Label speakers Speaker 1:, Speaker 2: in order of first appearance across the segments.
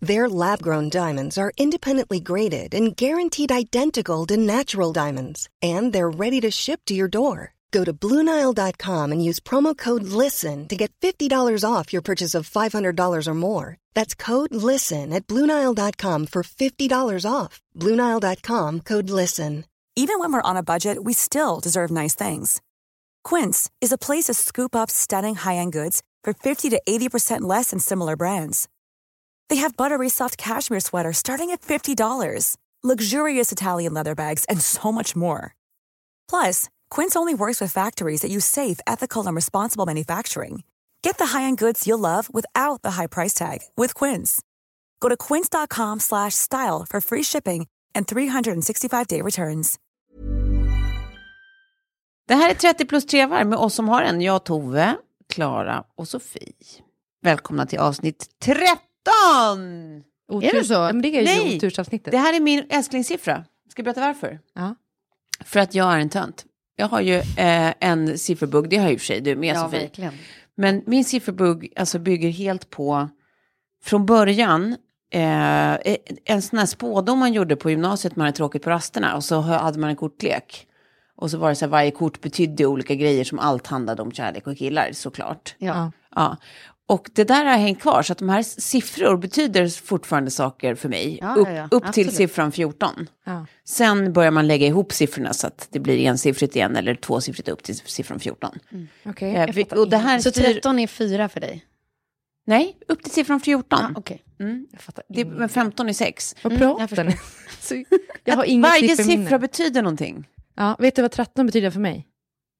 Speaker 1: Their lab grown diamonds are independently graded and guaranteed identical to natural diamonds, and they're ready to ship to your door. Go to BlueNile.com and use promo code LISTEN to get $50 off your purchase of $500 or more. That's code LISTEN at BlueNile.com for $50 off. BlueNile.com code LISTEN.
Speaker 2: Even when we're on a budget, we still deserve nice things. Quince is a place to scoop up stunning high end goods for 50 to 80% less than similar brands. They have buttery soft cashmere sweaters starting at $50, luxurious Italian leather bags, and so much more. Plus, Quince only works with factories that use safe, ethical, and responsible manufacturing. Get the high-end goods you'll love without the high price tag with Quince. Go to quince.com/style for free shipping and 365-day returns.
Speaker 3: Det här är 30 plus trevar med oss som har en. Jag, Tove, Klara och Sofie. Välkomna till avsnitt 13!
Speaker 4: Otur, är det så? Men det är ju
Speaker 3: Nej,
Speaker 4: otursavsnittet.
Speaker 3: det här är min älsklingssiffra. Ska jag berätta varför?
Speaker 4: Ja.
Speaker 3: För att jag är en tönt. Jag har ju eh, en sifferbugg, det har ju för sig du med
Speaker 5: Ja,
Speaker 3: Sofie.
Speaker 5: verkligen.
Speaker 3: Men min sifferbugg alltså, bygger helt på, från början, eh, en sån här spådom man gjorde på gymnasiet, man hade tråkigt på rasterna och så hade man en kortlek. Och så var det så här, varje kort betydde olika grejer som allt handlade om kärlek och killar såklart.
Speaker 5: Ja.
Speaker 3: Ja. Och det där har hängt kvar, så att de här siffror betyder fortfarande saker för mig.
Speaker 5: Ja,
Speaker 3: upp
Speaker 5: ja,
Speaker 3: upp till siffran 14.
Speaker 4: Ja.
Speaker 3: Sen börjar man lägga ihop siffrorna så att det blir ensiffrigt igen eller tvåsiffrigt upp till siffran 14.
Speaker 4: Okej.
Speaker 3: Eh, vi- och det här
Speaker 5: Så
Speaker 3: styr...
Speaker 5: 13 är fyra för dig?
Speaker 3: Nej, upp till siffran 14.
Speaker 5: Ah, Okej.
Speaker 4: Jag fattar
Speaker 3: det, men 15 är 6.
Speaker 4: Vad
Speaker 5: Mm, jag
Speaker 4: pratar ni? Jag har inget
Speaker 3: Varje siffra betyder någonting.
Speaker 4: Ja, vet du vad 13 betyder för mig?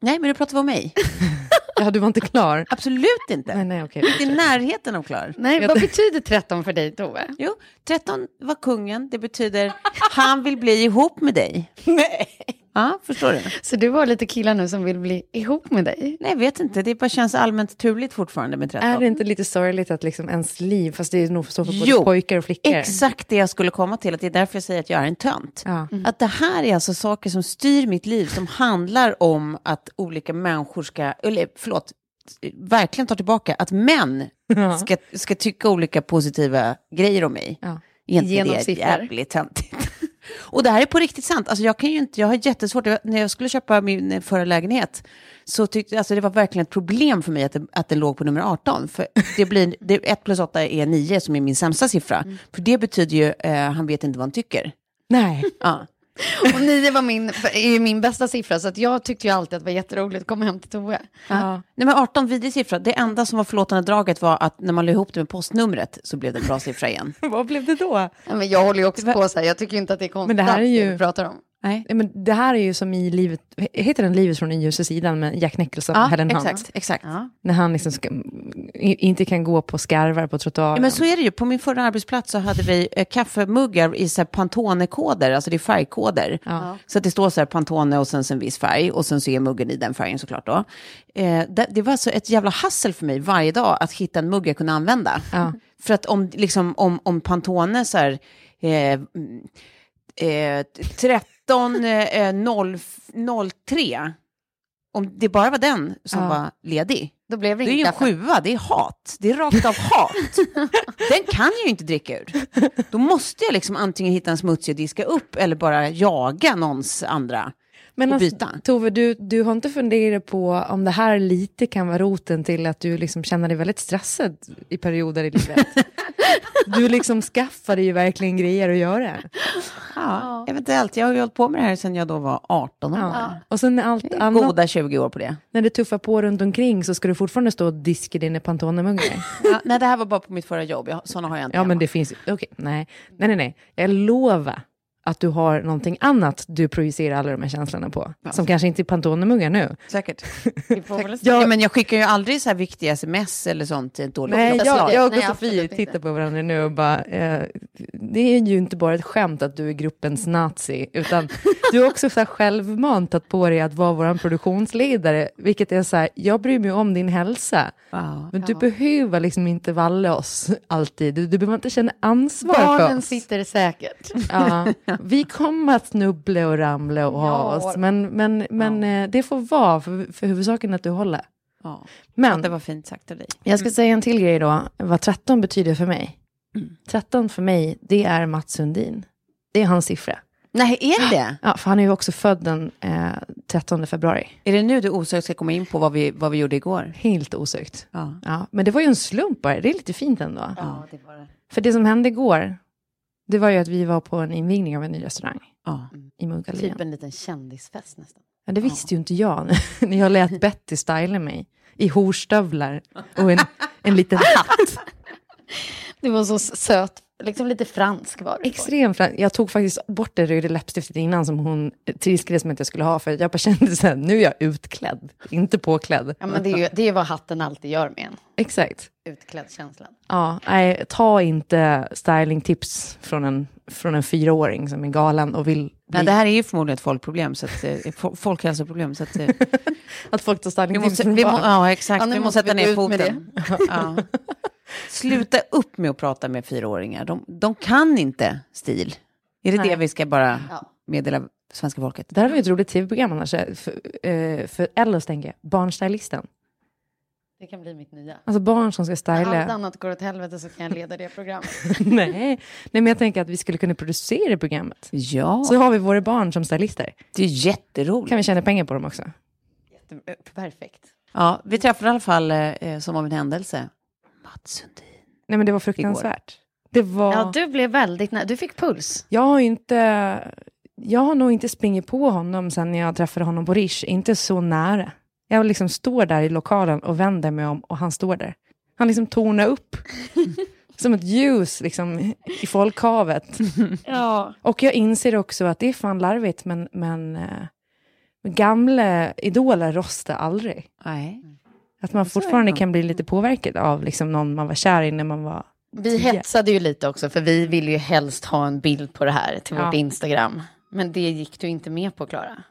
Speaker 3: Nej, men du pratar vi om mig.
Speaker 4: Ja, du var inte klar.
Speaker 3: Absolut inte.
Speaker 4: Nej, nej, okej.
Speaker 3: Inte i närheten av klar.
Speaker 5: Nej, vad betyder 13 för dig, Tove?
Speaker 3: Jo, 13 var kungen. Det betyder han vill bli ihop med dig. Nej. Ja, förstår du?
Speaker 5: Så du har lite killar nu som vill bli ihop med dig?
Speaker 3: Nej, jag vet inte. Det bara känns allmänt turligt fortfarande med 13.
Speaker 4: Är det inte lite sorgligt att liksom ens liv, fast det är nog så för både
Speaker 3: Jo,
Speaker 4: pojkar och flickor.
Speaker 3: Exakt det jag skulle komma till, att det är därför jag säger att jag är en tönt.
Speaker 4: Ja.
Speaker 3: Att det här är alltså saker som styr mitt liv, som handlar om att olika människor ska, eller förlåt, verkligen ta tillbaka, att män
Speaker 4: Ja.
Speaker 3: ska, ska tycka olika positiva grejer om mig.
Speaker 4: Ja.
Speaker 3: Är inte
Speaker 5: Genom
Speaker 3: det
Speaker 5: siffror.
Speaker 3: jävligt töntigt? Och det här är på riktigt sant. Alltså jag, kan ju inte, jag har jättesvårt, när jag skulle köpa min eh, förra lägenhet, så tyckte alltså det var verkligen ett problem för mig att det, att det låg på nummer 18. För det blir, det, 1 plus 8 är 9 som är min sämsta siffra.
Speaker 5: Mm.
Speaker 3: För det betyder ju, eh, han vet inte vad han tycker.
Speaker 4: Nej.
Speaker 3: Ja.
Speaker 5: Och 9 var min, är ju min bästa siffra, så att jag tyckte ju alltid att det var jätteroligt att komma hem till Tove.
Speaker 4: Ja.
Speaker 3: Nej men 18, vidrig siffra. Det enda som var förlåtande draget var att när man la ihop det med postnumret så blev det en bra siffra igen.
Speaker 4: Vad blev det då?
Speaker 5: Ja, men jag håller ju också på så här, jag tycker inte att det är konstigt
Speaker 4: Men det här är ju-
Speaker 5: du pratar om.
Speaker 3: Nej.
Speaker 4: Men det här är ju som i livet, heter den Livet från den ljusa sidan med Jack Nicholson
Speaker 3: ja,
Speaker 4: Helen
Speaker 3: exakt, exakt.
Speaker 5: Ja.
Speaker 4: När han liksom ska, inte kan gå på skarvar på trottoaren.
Speaker 3: Ja, men så är det ju. På min förra arbetsplats så hade vi eh, kaffemuggar i så här Pantone-koder, alltså det är färgkoder.
Speaker 4: Ja.
Speaker 3: Så att det står så här Pantone och sen en viss färg och sen så är muggen i den färgen såklart då. Eh, det, det, var så ett jävla hassel för mig varje dag att hitta en mugg jag kunde använda. För att om, liksom, om, om Pantone så här, eh, eh, 30 19.03, eh, eh, om det bara var den som
Speaker 4: ja.
Speaker 3: var ledig,
Speaker 5: då blev det,
Speaker 3: det är ju en sjua, det är hat. Det är rakt av hat. den kan jag ju inte dricka ur. Då måste jag liksom antingen hitta en smutsig och diska upp eller bara jaga någons andra.
Speaker 4: Men
Speaker 3: och
Speaker 4: alltså,
Speaker 3: byta.
Speaker 4: Tove, du, du har inte funderat på om det här lite kan vara roten till att du liksom känner dig väldigt stressad i perioder i livet? du liksom skaffade ju verkligen grejer att göra.
Speaker 3: Ja, eventuellt. Jag har ju hållit på med det här sedan jag då var 18 år.
Speaker 4: Ja. Och sen när allt annat,
Speaker 3: Goda 20 år på det.
Speaker 4: när det tuffar på runt omkring så ska du fortfarande stå och diska dina Pantone-muggar.
Speaker 3: Ja, nej, det här var bara på mitt förra jobb. Jag, sådana har jag inte
Speaker 4: Ja,
Speaker 3: hemma.
Speaker 4: men det finns. Okej, nej. nej, nej, nej. Jag lovar att du har någonting annat du projicerar alla de här känslorna på. Som kanske inte är Pantone-muggar nu.
Speaker 3: Säkert. Ja, men jag skickar ju aldrig så här viktiga sms eller sånt till ett dåligt
Speaker 4: Nej, jag, jag och
Speaker 5: Nej,
Speaker 4: Sofie tittar på varandra nu och bara, eh, det är ju inte bara ett skämt att du är gruppens nazi, utan du har också så här självmant tagit på dig att vara vår produktionsledare, vilket är så här, jag bryr mig om din hälsa,
Speaker 3: Ja.
Speaker 4: men du behöver liksom inte valla oss alltid, du, du behöver inte känna ansvar för
Speaker 5: Barnen
Speaker 4: oss.
Speaker 5: sitter säkert.
Speaker 4: Ja, vi kommer att snubbla och ramla och ha
Speaker 5: Ja.
Speaker 4: oss, men, men, men eh, det får vara, för, för huvudsaken är att du håller.
Speaker 3: Ja.
Speaker 4: Men
Speaker 3: Det var fint sagt av dig.
Speaker 4: jag ska säga en till grej då, vad 13 betyder för mig.
Speaker 3: Mm.
Speaker 4: 13 för mig, det är Mats Sundin. Det är hans siffra.
Speaker 3: Nej, är det?
Speaker 4: Ja, för han är ju också född den eh, 13 februari.
Speaker 3: Är det nu du osökt ska komma in på vad vi, vad vi gjorde igår?
Speaker 4: Helt osökt.
Speaker 3: Ja.
Speaker 4: Ja, men det var ju en slump bara, det är lite fint ändå.
Speaker 5: Ja, det var det.
Speaker 4: För det som hände igår, det var ju att vi var på en invigning av en ny restaurang
Speaker 3: Ja.
Speaker 4: i Munkallén.
Speaker 5: Typ en liten kändisfest nästan.
Speaker 4: Ja, det visste ju inte jag när jag lät Betty styla mig i horstövlar och en, en liten hatt.
Speaker 5: Det var så söt, liksom lite fransk var det.
Speaker 4: Extremt fram- Jag tog faktiskt bort det röda läppstiftet innan som hon trilskade som att jag skulle ha för jag bara kände så här, nu är jag utklädd, inte påklädd.
Speaker 5: Ja, men det är ju det är vad hatten alltid gör med en.
Speaker 4: Exakt.
Speaker 5: Utklädd-känslan.
Speaker 4: Ja, nej, ta inte stylingtips från en, från en fyraåring som är galen och vill
Speaker 3: Nej, det här är ju förmodligen ett folkproblem, så att, eh, fo- folkhälsoproblem. Så att, eh,
Speaker 4: att folk tar
Speaker 3: vi
Speaker 4: stylingtips
Speaker 3: måste, vi må, ja, exakt.
Speaker 5: Ja, nu
Speaker 3: vi måste
Speaker 5: måste
Speaker 3: sätta
Speaker 5: vi
Speaker 3: ner
Speaker 5: gå ut med
Speaker 3: foten. Ja. Sluta upp med att prata med fyraåringar. De, de kan inte stil. Är det
Speaker 4: Nej.
Speaker 3: det vi ska bara
Speaker 5: Ja.
Speaker 3: meddela svenska folket?
Speaker 4: Det här var ju ett roligt tv-program annars, för, eh, för Ellos tänker jag, barnstylisten.
Speaker 5: Det kan bli mitt nya.
Speaker 4: Alltså barn som ska
Speaker 5: Allt
Speaker 4: styla.
Speaker 5: annat går åt helvete så kan jag leda det programmet.
Speaker 4: nej. nej, men jag tänker att vi skulle kunna producera programmet.
Speaker 3: Ja,
Speaker 4: Så har vi våra barn som stylister.
Speaker 3: det är jätteroligt.
Speaker 4: Kan vi tjäna pengar på dem också?
Speaker 5: Jätte- Perfekt.
Speaker 3: Ja, vi träffade i alla fall, eh, som av en händelse, Mats Sundin.
Speaker 4: Nej men det var fruktansvärt. Det var...
Speaker 5: Ja, du blev väldigt nära. Du fick puls.
Speaker 4: Jag har inte... Jag har nog inte springit på honom sen jag träffade honom på Rish. Inte så nära. Jag liksom står där i lokalen och vänder mig om och han står där. Han liksom tornar upp. som ett ljus liksom, i folkhavet.
Speaker 5: Ja.
Speaker 4: Och jag inser också att det är fan larvigt, men, men eh, gamla idoler rostar aldrig.
Speaker 3: Nej.
Speaker 4: Att man fortfarande kan bli lite påverkad av liksom, någon man var kär i när man var...
Speaker 5: Vi hetsade ju lite också, för vi ville ju helst ha en bild på det här till
Speaker 4: Ja.
Speaker 5: vårt Instagram. Men det gick du inte med på, Klara.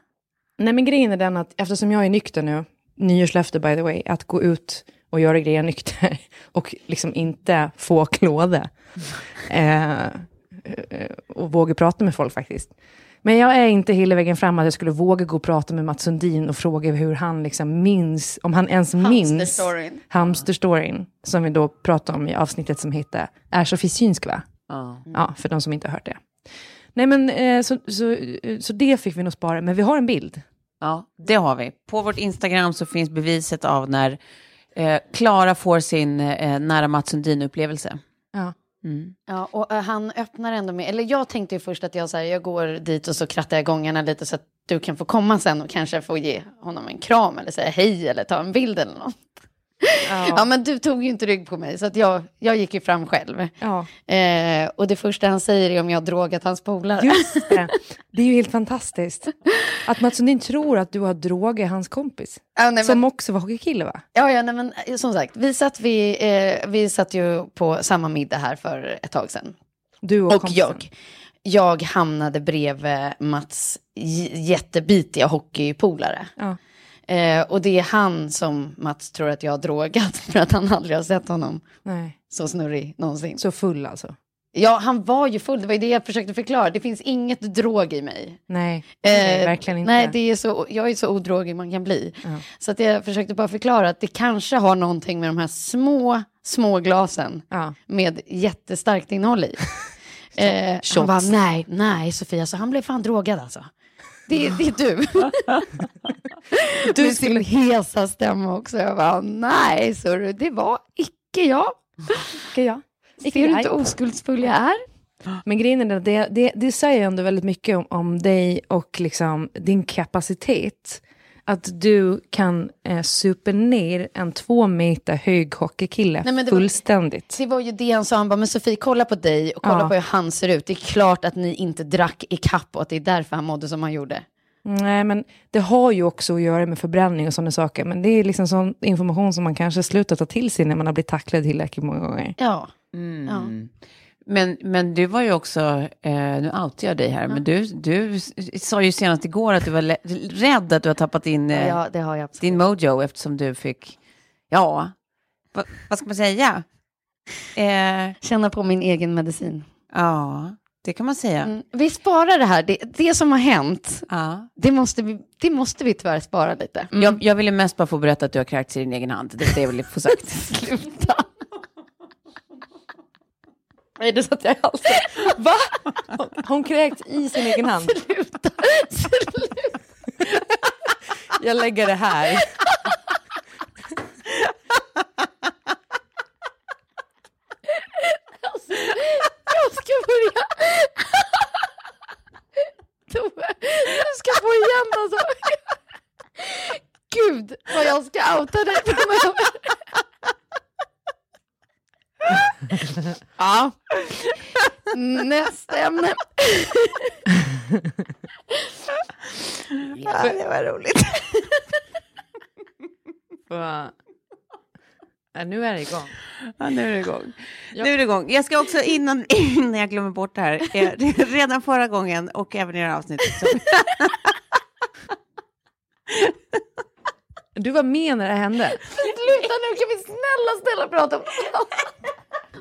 Speaker 4: Nej men grejen är den att eftersom jag är nykter nu, nyårslöfte by the way, att gå ut och göra grejer nykter och liksom inte få klåda. Eh, eh, och våga prata med folk faktiskt. Men jag är inte hela vägen fram att jag skulle våga gå och prata med Mats Sundin och fråga hur han liksom minns, om han ens minns
Speaker 5: Hamsterstoryn.
Speaker 4: hamsterstoryn, som vi då pratade om i avsnittet som heter Är Sofie synsk va?
Speaker 3: Ja.
Speaker 4: Ja, för de som inte har hört det. Nej men eh, så, så, så det fick vi nog spara, men vi har en bild.
Speaker 3: Ja, det har vi. På vårt Instagram så finns beviset av när eh, Klara får sin eh, nära Mats Sundin-upplevelse.
Speaker 4: Ja.
Speaker 3: Mm.
Speaker 5: Ja, och eh, han öppnar ändå med, eller jag tänkte ju först att jag, så här, jag går dit och så krattar jag gångarna lite så att du kan få komma sen och kanske få ge honom en kram eller säga hej eller ta en bild eller något. Ja, men du tog ju inte rygg på mig så att jag, jag gick ju fram själv.
Speaker 4: Ja,
Speaker 5: Eh, och det första han säger är om jag har drogat hans polare.
Speaker 4: just det. Det är ju helt fantastiskt. Att Mats Sundin tror att du har drogat hans kompis.
Speaker 5: Ja, nej,
Speaker 4: Som
Speaker 5: men,
Speaker 4: också var hockeykille va?
Speaker 5: ja, ja, nej, men eh, som sagt, vi satt, vi, eh, vi satt ju på samma middag här för ett tag sedan.
Speaker 4: Du och,
Speaker 5: Och
Speaker 4: kompisen.
Speaker 5: jag. Jag hamnade bredvid Mats jättebitiga hockeypolare.
Speaker 4: Ja.
Speaker 5: Eh, och det är han som Mats tror att jag har drogat för att han aldrig har sett honom
Speaker 4: Nej,
Speaker 5: så snurrig någonsin.
Speaker 4: så full alltså.
Speaker 5: Ja, han var ju full, det var ju det jag försökte förklara. Det finns inget drog i mig.
Speaker 4: Nej,
Speaker 5: Eh,
Speaker 4: verkligen inte.
Speaker 5: Nej, det är så, jag är så odrogig man kan bli.
Speaker 4: Ja.
Speaker 5: Så att jag försökte bara förklara att det kanske har någonting med de här små, små glasen
Speaker 4: Ja.
Speaker 5: med jättestarkt innehåll i. eh, han
Speaker 4: Shots.
Speaker 5: bara, nej, nej Sofia, så han blev fan drogad alltså. Det, det är du. du med sin hesa stämma också. Jag bara, nej, så det var icke jag.
Speaker 4: Ska jag?
Speaker 5: Ser du inte oskuldsfull jag är?
Speaker 4: Men grejen är att det, det, det säger ändå väldigt mycket om, om dig och liksom din kapacitet att du kan eh, supa ner en två meter hög hockeykille
Speaker 5: Nej, det var-
Speaker 4: fullständigt.
Speaker 5: Det var ju det han sa, han bara, men Sofie kolla på dig och kolla
Speaker 4: Ja.
Speaker 5: på hur han ser ut. Det är klart att ni inte drack i kapp och att det är därför han mådde som han gjorde.
Speaker 4: Nej, men det har ju också att göra med förbränning och sådana saker. Men det är liksom sån information som man kanske slutar ta till sig när man har blivit tacklad tillräckligt många gånger.
Speaker 5: Ja.
Speaker 3: Mm.
Speaker 5: Ja.
Speaker 3: Men, men du var ju också, eh, nu outar jag dig här, men du, du sa ju senast igår att du var rädd att du har tappat din, eh,
Speaker 5: ja, det har
Speaker 3: din mojo eftersom du fick, ja, va, vad ska man säga? Eh,
Speaker 5: Känna på min egen medicin.
Speaker 3: ja, det kan man säga.
Speaker 5: Mm. Vi sparar det här, det, det som har hänt,
Speaker 3: Ja.
Speaker 5: det måste, vi, det måste vi tyvärr spara lite.
Speaker 3: Jag, jag ville mest bara få berätta att du har kräkts i din egen hand. Det är det jag ville få sagt.
Speaker 5: Sluta.
Speaker 4: Nej, det satt jag i halsen. Va? Har hon kräkt i sin egen hand?
Speaker 5: Sluta.
Speaker 4: Jag lägger det här.
Speaker 5: Jag ska börja. Tove, du ska få igen alltså. Gud, vad jag ska outa dig framöver. Ja. Nästa ämne.
Speaker 3: Ja, det var roligt.
Speaker 4: Nu är det igång.
Speaker 3: Ja, nu är det igång. Nu är det igång. Jag ska också innan, innan jag glömmer bort det här, eh, redan förra gången och även i det här avsnittet. Så,
Speaker 4: Du var med när det hände.
Speaker 5: Sluta nu, kan vi snälla, snälla prata om?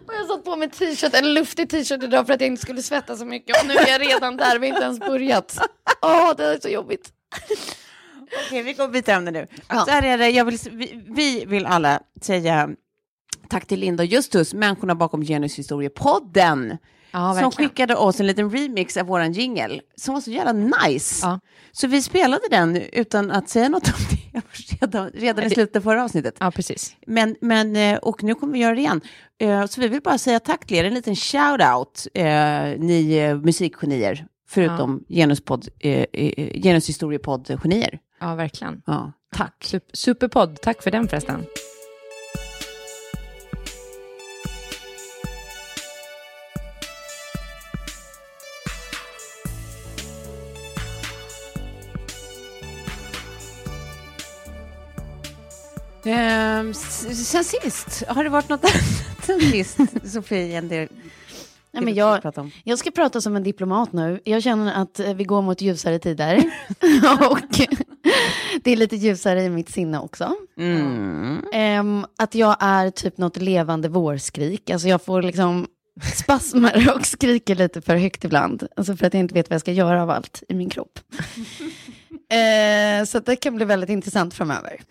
Speaker 5: Och jag satt på mig t-shirt, en luftig t-shirt idag för att jag inte skulle svettas så mycket. Och nu är jag redan där, vi har inte ens börjat. Åh, det är så jobbigt.
Speaker 3: Okej, vi går byta ämne nu.
Speaker 5: Ja.
Speaker 3: Så här är det, jag vill, vi, vi vill alla säga tack till Linda och Justus, människorna bakom Genushistoriepodden.
Speaker 4: Ja,
Speaker 3: som skickade oss en liten remix av våran jingle som var så jävla nice.
Speaker 4: Ja.
Speaker 3: Så vi spelade den utan att säga något om det redan, redan i slutet av förra avsnittet.
Speaker 4: Ja, precis.
Speaker 3: Men, men, eh, och nu kommer vi göra det igen. Eh, Så vi vill bara säga tack till er, en liten shout-out, eh, ni musikgenier, förutom genuspodd, eh, eh, genushistoriepodd-genier.
Speaker 4: Ja, verkligen.
Speaker 3: Ja, tack.
Speaker 4: Sup- Superpodd, tack för den förresten.
Speaker 3: S- sen sist, har det varit något annat sen sist, Sofie, än det
Speaker 5: Nej, men jag, jag ska prata som en diplomat nu. Jag känner att eh, vi går mot ljusare tider. och det är lite ljusare i mitt sinne också.
Speaker 3: Mm.
Speaker 5: Ehm, att jag är typ något levande vårskrik. Alltså jag får liksom spasmer och skriker lite för högt ibland. Alltså för att jag inte vet vad jag ska göra av allt i min kropp. Eh, så det kan bli väldigt intressant framöver.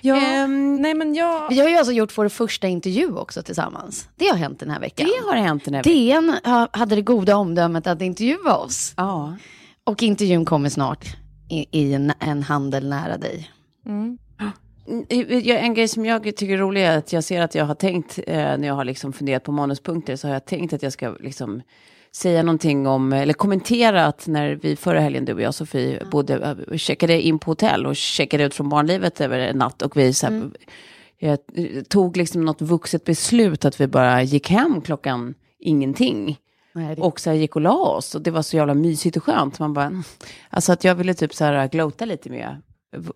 Speaker 4: Ja,
Speaker 3: Ehm,
Speaker 4: nej men jag...
Speaker 5: Vi har ju alltså gjort vår första intervju också tillsammans. Det har hänt den här veckan.
Speaker 3: Det har hänt den här veckan.
Speaker 5: DN ha- hade det goda omdömet att intervjua oss.
Speaker 3: Ja.
Speaker 5: Och intervjun kommer snart i, i en, en handel nära dig.
Speaker 3: Mm, En grej som jag tycker är rolig är att jag ser att jag har tänkt, eh, när jag har liksom funderat på manuspunkter, så har jag tänkt att jag ska liksom säga någonting om, eller kommentera att när vi förra helgen, du och jag Sofie, bodde, eh, checkade in på hotell och checkade ut från barnlivet över en natt och vi så här, eh, tog liksom något vuxet beslut att vi bara gick hem klockan ingenting.
Speaker 5: Nej, det-
Speaker 3: Och så här gick och la oss och det var så jävla mysigt och skönt. Man bara, alltså att jag ville typ så här glota lite med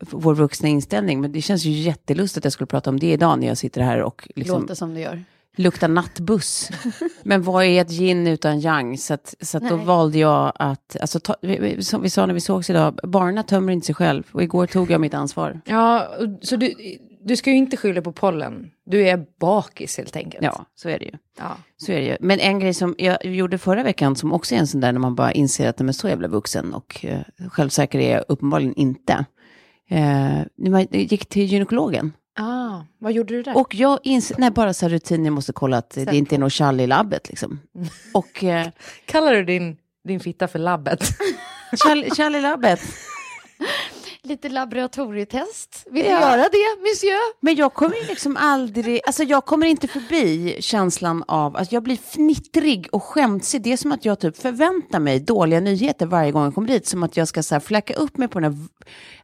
Speaker 3: vår vuxna inställning. Men det känns ju jättelustigt att jag skulle prata om det idag när jag sitter här och liksom
Speaker 5: Låter som du gör.
Speaker 3: luktar nattbuss. Men vad är ett gin utan yang? Så, att, så att då valde jag att, alltså, ta, vi- som vi sa när vi sågs idag, barnen tömmer inte sig själv. Och igår tog jag mitt ansvar.
Speaker 4: Ja, så du, du ska ju inte skylla på pollen. Du är bakis helt enkelt.
Speaker 3: Ja, så är det ju.
Speaker 4: ja.
Speaker 3: Så är det ju. Men en grej som jag gjorde förra veckan som också är en sån där när man bara inser att man är så jävla vuxen och eh, självsäker är jag uppenbarligen inte. Eh, man gick till gynekologen.
Speaker 4: Ah, vad gjorde du där?
Speaker 3: Och jag inser, nej bara så här rutin, jag måste kolla att det inte är något tjall i labbet liksom. Och eh,
Speaker 4: Kallar du din, din fitta för labbet?
Speaker 3: tjall, tjall i labbet.
Speaker 5: Lite laboratorietest. Vill
Speaker 3: Ja.
Speaker 5: du göra det, monsieur?
Speaker 3: Men jag kommer liksom aldrig, alltså jag kommer inte förbi känslan av att jag blir fnittrig och skämtsig. Det är som att jag typ förväntar mig dåliga nyheter varje gång jag kommer dit. Som att jag ska så här fläcka upp mig på den här,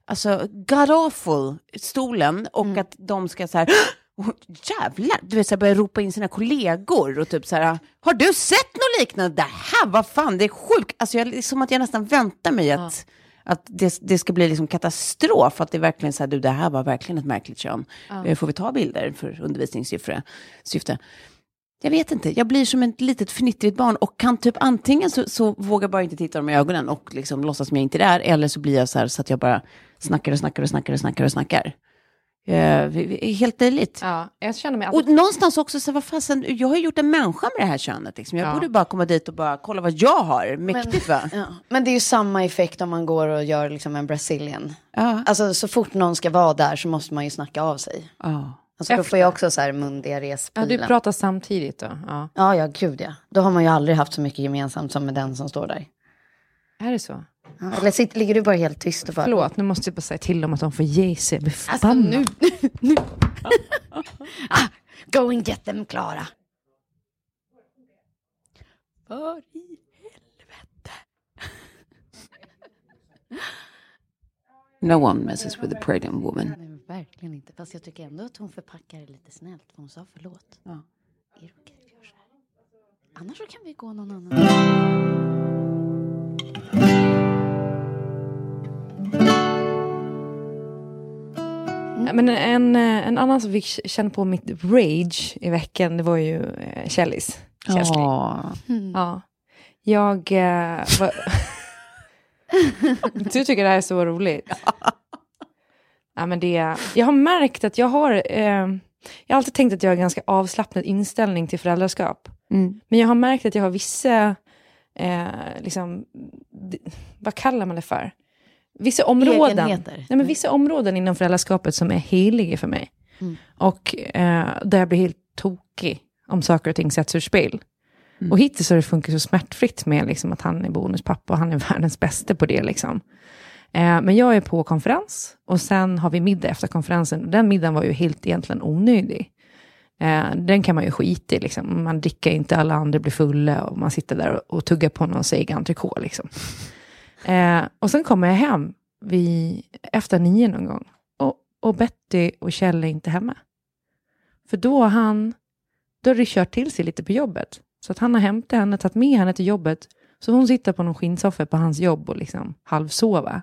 Speaker 3: alltså god stolen och att de ska så här, "Åh, jävlar, du vet så här, börja ropa in sina kollegor och typ så här, har du sett något liknande? Det här, vad fan, det är sjukt. Alltså jag, det är som att jag nästan väntar mig att att det, det ska bli liksom katastrof, att det är verkligen så här, du det här var verkligen ett märkligt kön. Eh, Får vi ta bilder för undervisningssyfte? Syfte? Jag vet inte, jag blir som ett litet fnittrigt barn och kan typ antingen så, så vågar jag bara inte titta dem i ögonen och liksom låtsas som jag inte är där, eller så blir jag så här så att jag bara snackar och snackar och snackar och snackar och snackar. Eh, helt löjligt.
Speaker 4: Ja, jag känner mig alltid...
Speaker 3: Och någonstans också, så vad fasen, jag har ju gjort en människa med det här könet. Liksom. Jag
Speaker 4: Ja.
Speaker 3: borde bara komma dit och bara kolla vad jag har. Mäktigt va?
Speaker 5: Ja. Men det är ju samma effekt om man går och gör liksom en Brazilian.
Speaker 3: Ja.
Speaker 5: Alltså så fort någon ska vara där så måste man ju snacka av sig.
Speaker 3: Ja.
Speaker 5: Alltså då får jag också så här mundiarrés
Speaker 4: Ja, du pratar samtidigt då? Ja.
Speaker 5: Ja, ja, gud ja. Då har man ju aldrig haft så mycket gemensamt som med den som står där.
Speaker 4: Är det så?
Speaker 5: Eller sitter, ligger du bara helt tyst och bara...
Speaker 4: Förlåt, nu måste jag bara säga till dem att de får ge sig. Jag blir
Speaker 5: Alltså
Speaker 4: förbannad.
Speaker 5: nu, nu. ah, go and get them, Klara. För i helvete.
Speaker 3: No one messes with a pregnant woman.
Speaker 5: Nej, verkligen inte. Fast jag tycker ändå att hon förpackar det lite snällt. För hon sa förlåt.
Speaker 3: Ja.
Speaker 5: Är det okej att vi gör så här? Annars så kan vi gå någon annan.
Speaker 4: Ja, Men en, eh, en annan som fick känna på mitt rage i veckan, det var ju eh, Kjellis.
Speaker 3: Ja.
Speaker 4: Ja. Jag... Eh, var... du tycker det här är så roligt. Ja, men det, jag har märkt att jag har... Eh, jag har alltid tänkt att jag har en ganska avslappnad inställning till föräldraskap.
Speaker 3: Mm.
Speaker 4: Men jag har märkt att jag har vissa... Eh, liksom, vad kallar man det för? Vissa områden,
Speaker 5: Egenheter.
Speaker 4: nej, men vissa områden inom föräldraskapet som är heliga för mig. Och eh, där jag blir helt tokig om saker och ting sätts ur spel. Och hittills har det funkat så smärtfritt med liksom, att han är bonuspappa och han är världens bästa på det. Liksom. Eh, men jag är på konferens och sen har vi middag efter konferensen. Och den middagen var ju helt egentligen onödig. Eh, den kan man ju skita i. Liksom. Man dricker inte, alla andra blir fulla och man sitter där och, och tuggar på någon seg entrecote. Liksom. Eh, och sen kommer jag hem vid, efter nio någon gång. Och, och Betty och Kjell är inte hemma. För då har han, då har det kört till sig lite på jobbet. Så att han har hämtat henne, tagit med henne till jobbet. Så hon sitter på någon skinnsoffa på hans jobb och liksom halvsova.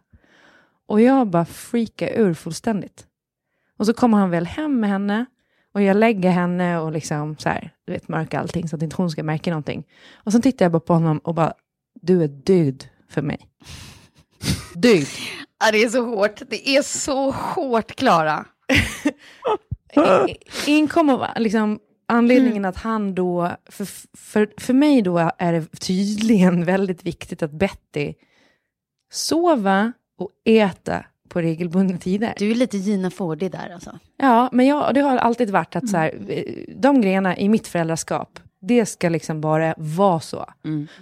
Speaker 4: Och jag bara freakar ur fullständigt. Och så kommer han väl hem med henne. Och jag lägger henne och liksom så här, du vet, mörkar allting så att inte hon ska märka någonting. Och sen tittar jag bara på honom och bara, du är död för mig. Död.
Speaker 5: Ja, det är så hårt. Det är så hårt, Klara.
Speaker 4: Inkom var liksom anledningen att han då, för, för, för mig då är det tydligen väldigt viktigt att Betty sova och äta på regelbundna tider.
Speaker 5: Du är lite Gina Fordi där alltså.
Speaker 4: Ja, men jag, det har alltid varit att så här, eh, de grejerna i mitt föräldraskap, det ska liksom bara vara så.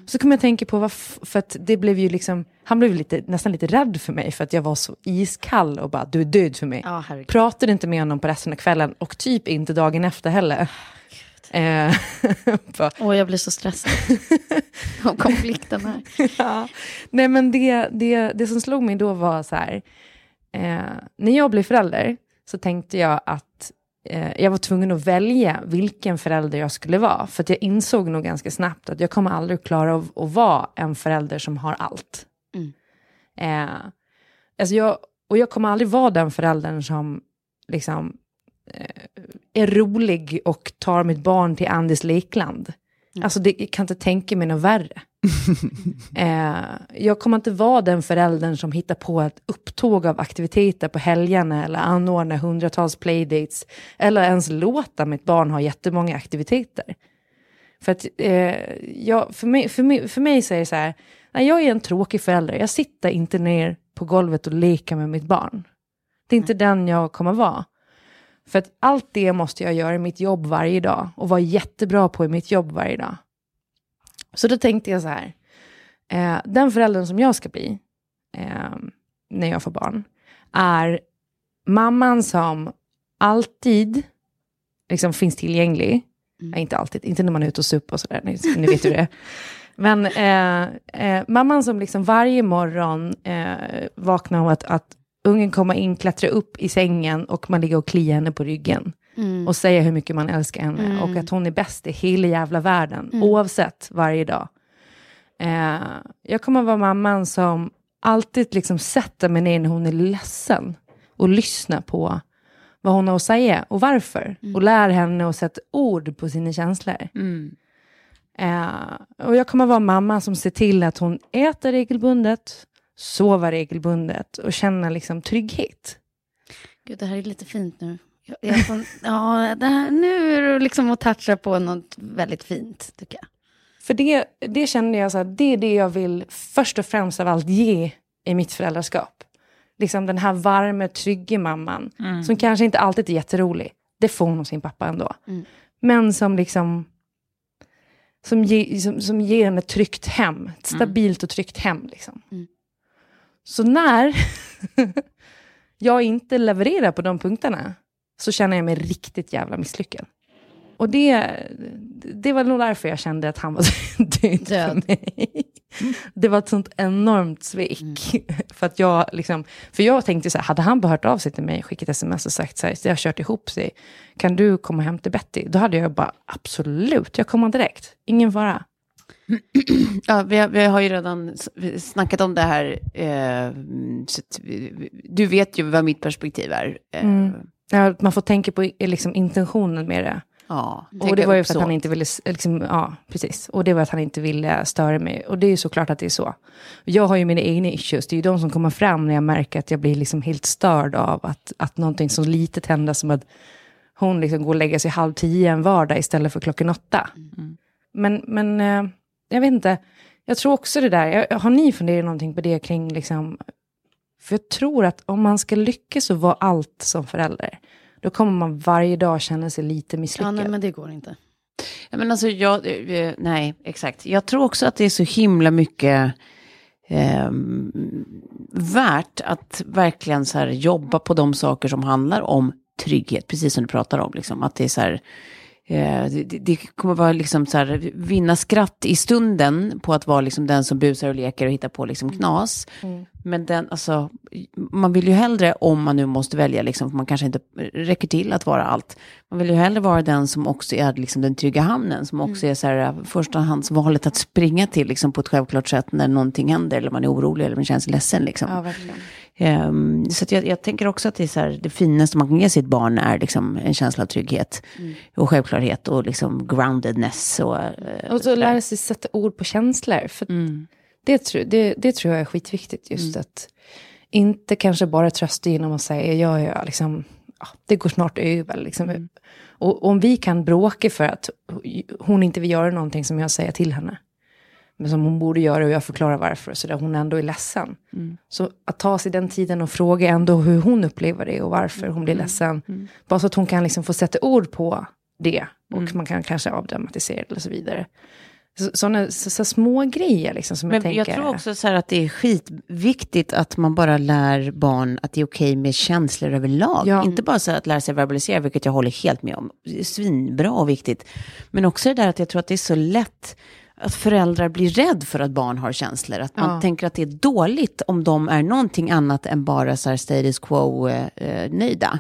Speaker 4: Så kommer jag tänka på, för att det blev ju liksom, han blev lite, nästan lite rädd för mig för att jag var så iskall och bara, du är död för mig.
Speaker 5: Herregud.
Speaker 4: Pratade inte med honom på resten av kvällen och typ inte dagen efter heller. Eh,
Speaker 5: Åh, jag blir så stressad av konflikten här.
Speaker 4: ja. Nej men det, det, det som slog mig då var så här, eh, när jag blev förälder så tänkte jag att jag var tvungen att välja vilken förälder jag skulle vara. För jag insåg nog ganska snabbt att jag kommer aldrig klara av att vara en förälder som har allt. Eh, alltså jag, och jag kommer aldrig vara den föräldern som liksom eh, är rolig och tar mitt barn till Andis lekland. Alltså det, jag kan inte tänka mig något värre. Eh, jag kommer inte vara den föräldern som hittar på ett upptåg av aktiviteter på helgerna eller anordnar hundratals playdates eller ens låta mitt barn ha jättemånga aktiviteter. För, att, eh, jag, för, mig, för, mig, för mig så är det så här, nej, jag är en tråkig förälder, jag sitter inte ner på golvet och leker med mitt barn. Det är inte den jag kommer vara. För att allt det måste jag göra i mitt jobb varje dag och vara jättebra på i mitt jobb varje dag. Så då tänkte jag så här, eh, den föräldern som jag ska bli eh, när jag får barn, är mamman som alltid liksom finns tillgänglig. Nej, inte alltid, inte när man är ute och supar och sådär, ni, ni vet hur det. Men eh, eh, mamman som liksom varje morgon eh, vaknar av att, att ungen kommer in, klättrar upp i sängen och man ligger och kliar henne på ryggen. Och säger hur mycket man älskar henne och att hon är bäst i hela jävla världen, oavsett varje dag. Eh, jag kommer vara mamman som alltid liksom sätter mig ner när hon är ledsen och lyssnar på vad hon har att säga och varför. Och lär henne att sätta ord på sina känslor. Eh, och jag kommer vara mamma som ser till att hon äter regelbundet, sover regelbundet och känner liksom trygghet.
Speaker 5: Gud, det här är lite fint nu. Jag, får, ja, det här, nu är du liksom och touchar på något väldigt fint, tycker jag.
Speaker 4: För det, det kände jag så här, det är det jag vill först och främst av allt ge i mitt föräldraskap. Liksom den här varma, trygga mamman, som kanske inte alltid är jätterolig. Det får hon sin pappa ändå. Men som liksom, som, ge, som, som ger henne ett tryggt hem, ett stabilt och tryggt hem. Liksom. Så när jag inte levererar på de punkterna, så känner jag mig riktigt jävla misslyckad. Och det, det var nog därför jag kände att han var död för mig. Det var ett sånt enormt svek. För att jag liksom, för jag tänkte så här, hade han bara hört av sig till mig, skickat sms och sagt så här, det har kört ihop sig, kan du komma hem till Betty? Då hade jag bara, absolut, jag kommer direkt, ingen fara.
Speaker 3: Ja, vi, har, vi har ju redan snackat om det här. Eh, du vet ju vad mitt perspektiv är. Eh,
Speaker 4: Ja, man får tänka på liksom, intentionen med det.
Speaker 3: Ja,
Speaker 4: Och det var ju för att han inte ville, liksom, ja precis. Och det var att han inte ville störa mig. Och det är ju såklart att det är så. Jag har ju mina egna issues, det är ju de som kommer fram när jag märker att jag blir liksom helt störd av att, att någonting så litet händer som att hon liksom går och lägger sig halv tio en vardag istället för klockan åtta. Men, men eh, jag vet inte, jag tror också det där, har ni funderat någonting på det kring liksom, för jag tror att om man ska lyckas och vara allt som förälder, då kommer man varje dag känna sig lite
Speaker 5: Ja,
Speaker 4: misslyckad.
Speaker 5: nej, men det går inte.
Speaker 3: Ja, men alltså, jag, eh, nej, exakt. Jag tror också att det är så himla mycket ehm, värt att verkligen så här, jobba på de saker som handlar om trygghet, precis som du pratar om. Liksom, att det är så här, eh, det, kommer vara liksom så här, vinna skratt i stunden på att vara liksom den som busar och leker och hittar på liksom knas. Men den, alltså, man vill ju hellre, om man nu måste välja, liksom, för man kanske inte räcker till att vara allt, man vill ju hellre vara den som också är liksom, den trygga hamnen, som också är så här, förstahandsvalet att springa till liksom, på ett självklart sätt när någonting händer, eller man är orolig, eller man känner sig ledsen. Liksom.
Speaker 4: Ja, verkligen.
Speaker 3: Ehm, så jag, jag tänker också att det, är så här, det finaste man kan ge sitt barn är liksom, en känsla av trygghet och självklarhet och liksom groundedness. Och, eh,
Speaker 4: Och så lära sig sätta ord på känslor. För det, tror- det, det tror jag är skitviktigt. Just att inte kanske bara trösta genom att säga, ja, ja, liksom, ja, det går snart över. Liksom. Och om vi kan bråka för att hon inte vill göra någonting som jag säger till henne. Men som hon borde göra och jag förklarar varför. Så där hon ändå är ledsen. Så att ta sig den tiden och fråga ändå hur hon upplever det och varför hon blir ledsen. Bara så att hon kan liksom få sätta ord på det. Och man kan kanske avdramatisera det och så vidare. Så, såna, så, så små grejer liksom som jag
Speaker 3: Men
Speaker 4: tänker.
Speaker 3: jag tror också så att det är skitviktigt att man bara lär barn att det är okej med känslor överlag.
Speaker 4: Ja.
Speaker 3: Inte bara så att lära sig verbalisera, vilket jag håller helt med om. Svinbra och viktigt. Men också det där att jag tror att det är så lätt att föräldrar blir rädd för att barn har känslor. Att man
Speaker 4: Ja.
Speaker 3: tänker att det är dåligt om de är någonting annat än bara så här status quo-nöjda.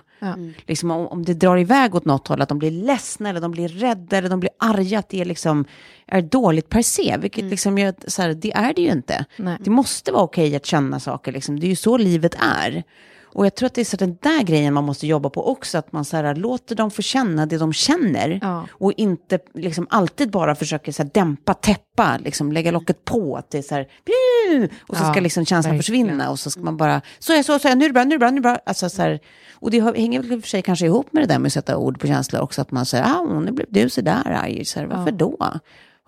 Speaker 3: Liksom om, om det drar iväg åt något håll, att de blir ledsna eller de blir rädda eller de blir arga, att det är, liksom, är dåligt per se. Vilket liksom gör att, så här, det är det ju inte.
Speaker 4: Nej.
Speaker 3: Det måste vara okej att känna saker, liksom. det är ju så livet är. Och jag tror att det är så den där grejen man måste jobba på också, att man så här, låter dem få känna det de känner.
Speaker 4: Ja.
Speaker 3: Och inte liksom, alltid bara försöker så här, dämpa, täppa, liksom, lägga locket på. Att det är så här, och så
Speaker 4: Ja,
Speaker 3: ska liksom känslan
Speaker 4: verkligen.
Speaker 3: försvinna. Och så ska man bara, så är så, så är nu är det bra, nu är det bra, nu är det bra. Alltså, så här, och det hänger väl i och för sig kanske ihop med det där med att sätta ord på känslor också. Att man säger, ah, nu blev du så där arg, så här, varför då?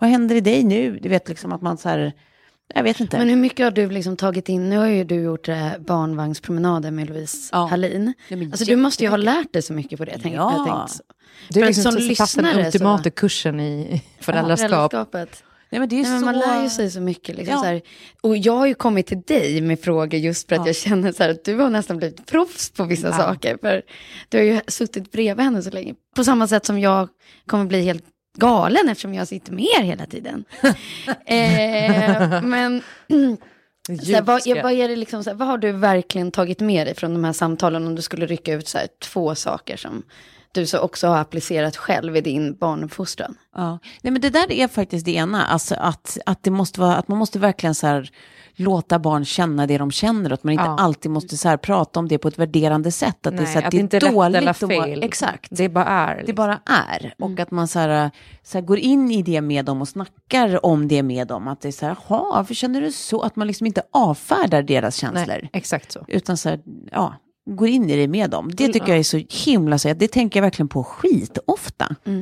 Speaker 3: Vad händer i dig nu? Du vet liksom att man så här, jag vet inte.
Speaker 5: Men hur mycket har du liksom tagit in? Nu har ju du gjort eh, barnvagnspromenader med Louise
Speaker 3: Ja.
Speaker 5: Hallin.
Speaker 3: Ja,
Speaker 5: Alltså du måste ju ha lärt dig så mycket på det. Tänk,
Speaker 3: Ja.
Speaker 5: jag tänkt.
Speaker 4: Du är liksom
Speaker 5: som lyssnare
Speaker 4: den ultimata
Speaker 5: så-
Speaker 4: kursen i föräldraskap.
Speaker 5: Föräldraskapet.
Speaker 3: Nej, men det är
Speaker 5: Nej, men
Speaker 3: så...
Speaker 5: Man lär ju sig så mycket. Liksom,
Speaker 3: Ja.
Speaker 5: så här. Och jag har ju kommit till dig med frågor just för att
Speaker 3: Ja.
Speaker 5: jag känner så här, att du har nästan blivit proffs på vissa
Speaker 4: Ja.
Speaker 5: saker. För du har ju suttit bredvid henne så länge. På samma sätt som jag kommer bli helt galen eftersom jag sitter med er hela tiden. eh, men så här, vad, vad, är det liksom, vad har du verkligen tagit med dig från de här samtalen om du skulle rycka ut så här, två saker som du så också har applicerat själv i din barnuppfostran?
Speaker 3: Ja. Nej, men det där är faktiskt det ena, alltså att, att, det måste vara, att man måste verkligen så här, låta barn känna det de känner att man inte
Speaker 4: Ja.
Speaker 3: alltid måste så här, prata om det på ett värderande sätt. Att det, är, så
Speaker 4: Nej, att
Speaker 3: det
Speaker 4: det inte är rätt
Speaker 3: dåligt
Speaker 4: eller
Speaker 3: att vara-
Speaker 4: fel.
Speaker 3: Exakt.
Speaker 4: Det bara är.
Speaker 3: Det
Speaker 4: liksom.
Speaker 3: bara är. Och att man så här, så här går in i det med dem och snackar om det med dem. Att det är så här, jaha, varför känner du så? Att man liksom inte avfärdar deras känslor.
Speaker 4: Nej, exakt så.
Speaker 3: Utan så här, ja, går in i det med dem. Det tycker jag är så himla så, det tänker jag verkligen på skitofta. Eh,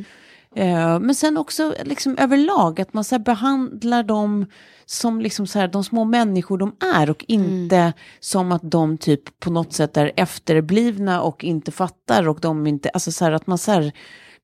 Speaker 3: men sen också liksom överlag att man så behandlar dem som liksom så här, de små människor de är och inte som att de typ på något sätt är efterblivna och inte fattar och de inte, alltså så här att man så här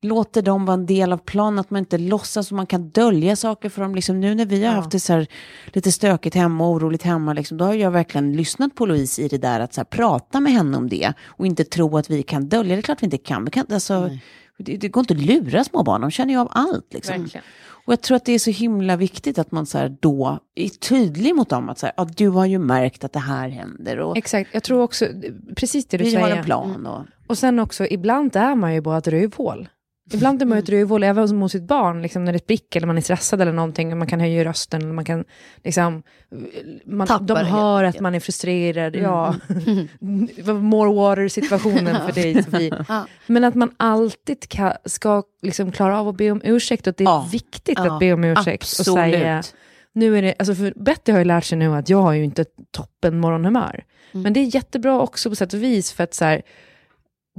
Speaker 3: låter dem vara en del av planen, att man inte låtsas och man kan dölja saker för dem. Liksom nu när vi har haft det så här lite stökigt hemma och oroligt hemma, liksom, då har jag verkligen lyssnat på Louise i det där att så här, prata med henne om det och inte tro att vi kan dölja. Det är klart vi inte kan. Vi kan alltså, det, det går inte att lura små barn, de känner ju av allt. Liksom.
Speaker 4: Verkligen.
Speaker 3: Och jag tror att det är så himla viktigt att man så då är tydlig mot dem. Att så här, ja, du har ju märkt att det här händer och
Speaker 4: Exakt, jag tror också, precis det du
Speaker 3: vi
Speaker 4: säger.
Speaker 3: har en plan. Och,
Speaker 4: Och sen också, ibland är man ju bara ett rövhål. Ibland är man ju ett rövhål, även mot sitt barn, liksom när det spricker eller man är stressad eller någonting, och man kan höja rösten, eller man kan liksom... Man,
Speaker 5: Tappar
Speaker 4: de
Speaker 5: helt
Speaker 4: hör att
Speaker 5: enkelt.
Speaker 4: man är frustrerad, ja. More water-situationen för dig, Sofie. Men att man alltid ka, ska liksom klara av att be om ursäkt, och att det är
Speaker 3: Ja.
Speaker 4: viktigt
Speaker 5: Ja,
Speaker 4: att be om ursäkt. Och
Speaker 3: absolut.
Speaker 4: säga, nu är det, alltså för Betty har ju lärt sig nu att jag har ju inte toppen morgonhumör. Men det är jättebra också på sätt och vis, för att så här,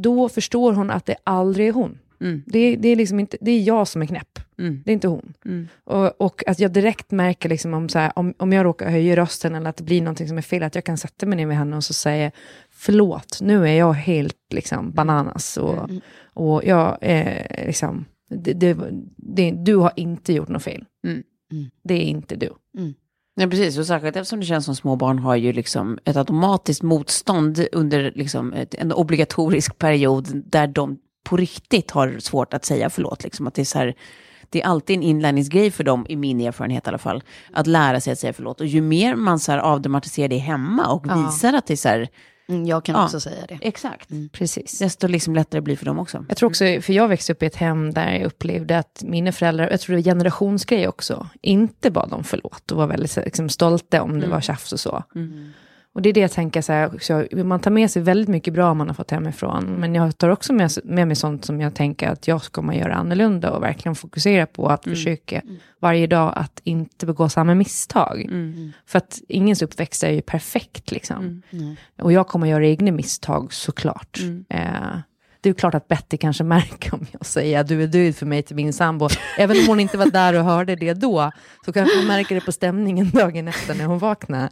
Speaker 4: då förstår hon att det aldrig är hon.
Speaker 3: Mm.
Speaker 4: Det, det, är liksom inte, det är jag som är knäpp,
Speaker 3: Mm.
Speaker 4: det är inte hon.
Speaker 3: Mm.
Speaker 4: Och, och att jag direkt märker liksom om, så här, om, om jag råkar höja rösten eller att det blir någonting som är fel, att jag kan sätta mig ner med henne och så säga förlåt, nu är jag helt liksom bananas. Och, och jag är liksom, det, det, det, du har inte gjort något fel.
Speaker 3: Mm.
Speaker 4: Det är inte du.
Speaker 3: Ja, precis. Och särskilt eftersom det känns som små barn har ju liksom ett automatiskt motstånd under liksom ett, en obligatorisk period där de på riktigt har svårt att säga förlåt. Liksom. Att det, är så här, det är alltid en inlärningsgrej för dem, i min erfarenhet i alla fall, att lära sig att säga förlåt. Och ju mer man så här avdramatiserar det hemma och
Speaker 4: Ja.
Speaker 3: visar att det är så här,
Speaker 5: Mm, jag kan
Speaker 3: Ja.
Speaker 5: också säga det.
Speaker 3: exakt,
Speaker 4: Precis.
Speaker 3: desto liksom lättare blir det för dem också.
Speaker 4: Jag tror också, för jag växte upp i ett hem där jag upplevde att mina föräldrar, jag tror det var generationsgrej också, inte bad om förlåt och var väldigt liksom, stolta om det var tjafs och så. Och det är det jag tänker, så här, så man tar med sig väldigt mycket bra man har fått hemifrån, men jag tar också med, med mig sånt som jag tänker att jag ska man göra annorlunda och verkligen fokusera på att försöka varje dag att inte begå samma misstag. För att ingens uppväxt är ju perfekt liksom. Och jag kommer göra egna misstag såklart. Eh, det är klart att Betty kanske märker om jag säger att du är död för mig till min sambo. Även om hon inte var där och hörde det då, så kanske hon märker det på stämningen dagen efter när hon vaknar.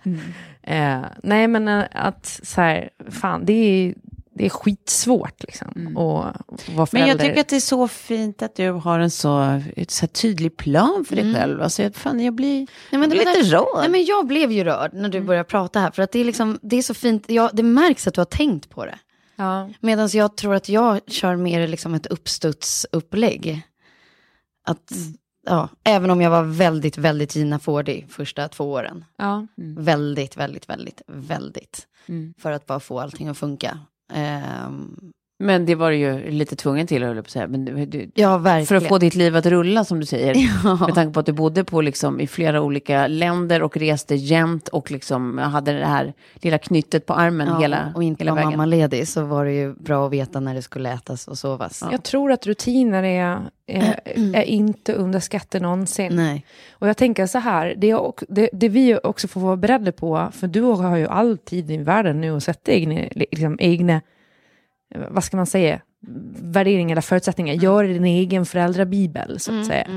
Speaker 4: Eh, nej men eh, att så här, fan det är, det är skitsvårt liksom. att vara förälder.
Speaker 3: Men jag tycker att det är så fint att du har en så, ett så här tydlig plan för dig själv. Alltså, jag- fan, jag blir,
Speaker 5: Nej, men
Speaker 3: jag blir lite
Speaker 5: där-
Speaker 3: rörd.
Speaker 5: Nej, men jag blev ju rörd när du började prata här. För att det är, liksom, det är så fint. Ja, det märks att du har tänkt på det.
Speaker 4: Ja.
Speaker 5: Medan jag tror att jag kör mer liksom ett uppstudsupplägg. Att, ja, även om jag var väldigt, väldigt Gina Fordi första två åren.
Speaker 4: Ja.
Speaker 5: Väldigt, väldigt, väldigt, väldigt.
Speaker 3: Mm.
Speaker 5: För att bara få allting att funka. Ehm,
Speaker 3: Men det var du ju lite tvungen till, höll jag på att säga. Men du,
Speaker 5: ja, verkligen.
Speaker 3: för att få ditt liv att rulla, som du säger.
Speaker 5: Ja.
Speaker 3: Med tanke på att du bodde på, liksom, i flera olika länder och reste jämt och liksom, hade det här lilla knyttet på armen
Speaker 5: Ja,
Speaker 3: hela,
Speaker 5: och inte
Speaker 3: hela
Speaker 5: var
Speaker 3: vägen.
Speaker 5: mammaledig så var det ju bra att veta när det skulle ätas och sovas.
Speaker 4: Jag tror att rutiner är, är, är inte underskattade någonsin.
Speaker 5: Nej.
Speaker 4: Och jag tänker så här, det, är det, det vi också får vara beredda på, för du har ju all tid i världen nu att sätta egna, liksom, egna vad ska man säga, värderingar eller förutsättningar. Gör din egen föräldrabibel, så att säga.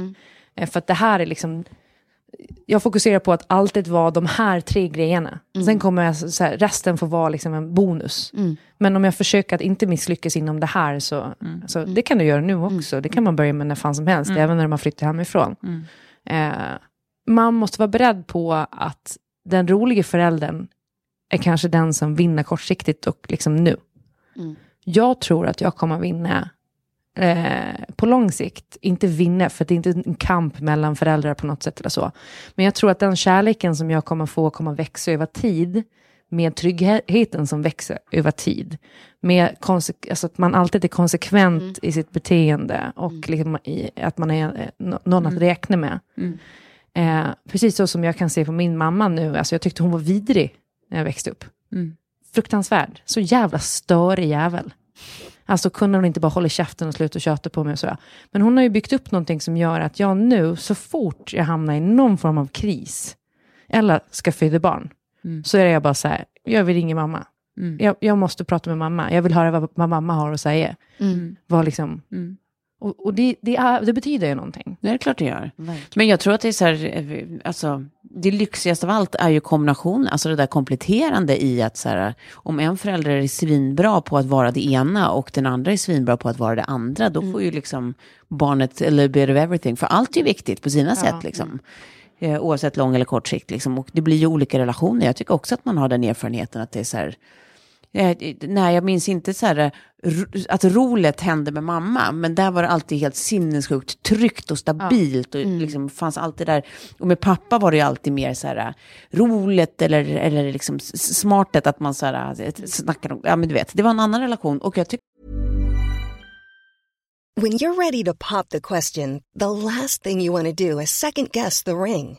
Speaker 4: Eh, För att det här är liksom, jag fokuserar på att alltid vara de här tre grejerna. Sen kommer jag, så här, resten får vara liksom en bonus. Men om jag försöker att inte misslyckas inom det här så, så det kan du göra nu också. Det kan man börja med när fan som helst, även när man flyttar hemifrån. Eh, man måste vara beredd på att den roliga föräldern är kanske den som vinner kortsiktigt och liksom nu.
Speaker 5: Mm.
Speaker 4: Jag tror att jag kommer vinna eh, på lång sikt. Inte vinna, för det är inte en kamp mellan föräldrar på något sätt eller så. Men jag tror att den kärleken som jag kommer få kommer växa över tid med tryggheten som växer över tid. Med alltså att man alltid är konsekvent
Speaker 3: Mm.
Speaker 4: i sitt beteende och liksom i, att man är eh, nå- någon
Speaker 3: Mm.
Speaker 4: att räkna med. Eh, precis så som jag kan se på min mamma nu, alltså jag tyckte hon var vidrig när jag växte upp.
Speaker 3: Mm.
Speaker 4: Fruktansvärd, så jävla störig jävel. Alltså kunde hon inte bara hålla käften och sluta tjata på mig och sådär. Men hon har ju byggt upp någonting som gör att jag nu, så fort jag hamnar i någon form av kris, eller ska föda barn, så är jag bara så här, jag vill ringa mamma. Jag, jag måste prata med mamma, jag vill höra vad, vad mamma har att säga. Vad liksom, och, och det, det, är, det betyder ju någonting.
Speaker 3: Det är klart det gör. Men jag tror att det är så här, eh, alltså, det lyxigaste av allt är ju kombinationen, alltså det där kompletterande i att så här, om en förälder är svinbra på att vara det ena och den andra är svinbra på att vara det andra, då får ju liksom barnet a little bit of everything, för allt är ju viktigt på sina sätt liksom. Eh, oavsett lång eller kort sikt liksom. Och det blir ju olika relationer. Jag tycker också att man har den erfarenheten att det är så här, nej, jag minns inte så här, eh, att rolet hände med mamma, men där var det alltid helt sinnessjukt tryggt och stabilt och liksom fanns alltid där. Och med pappa var det ju alltid mer så här eh, roligt eller, eller liksom smartet att man så här eh, snackade om, ja men du vet, det var en annan relation och jag tycker
Speaker 1: When you're ready to pop the question, the last thing you want to do is second guess the ring.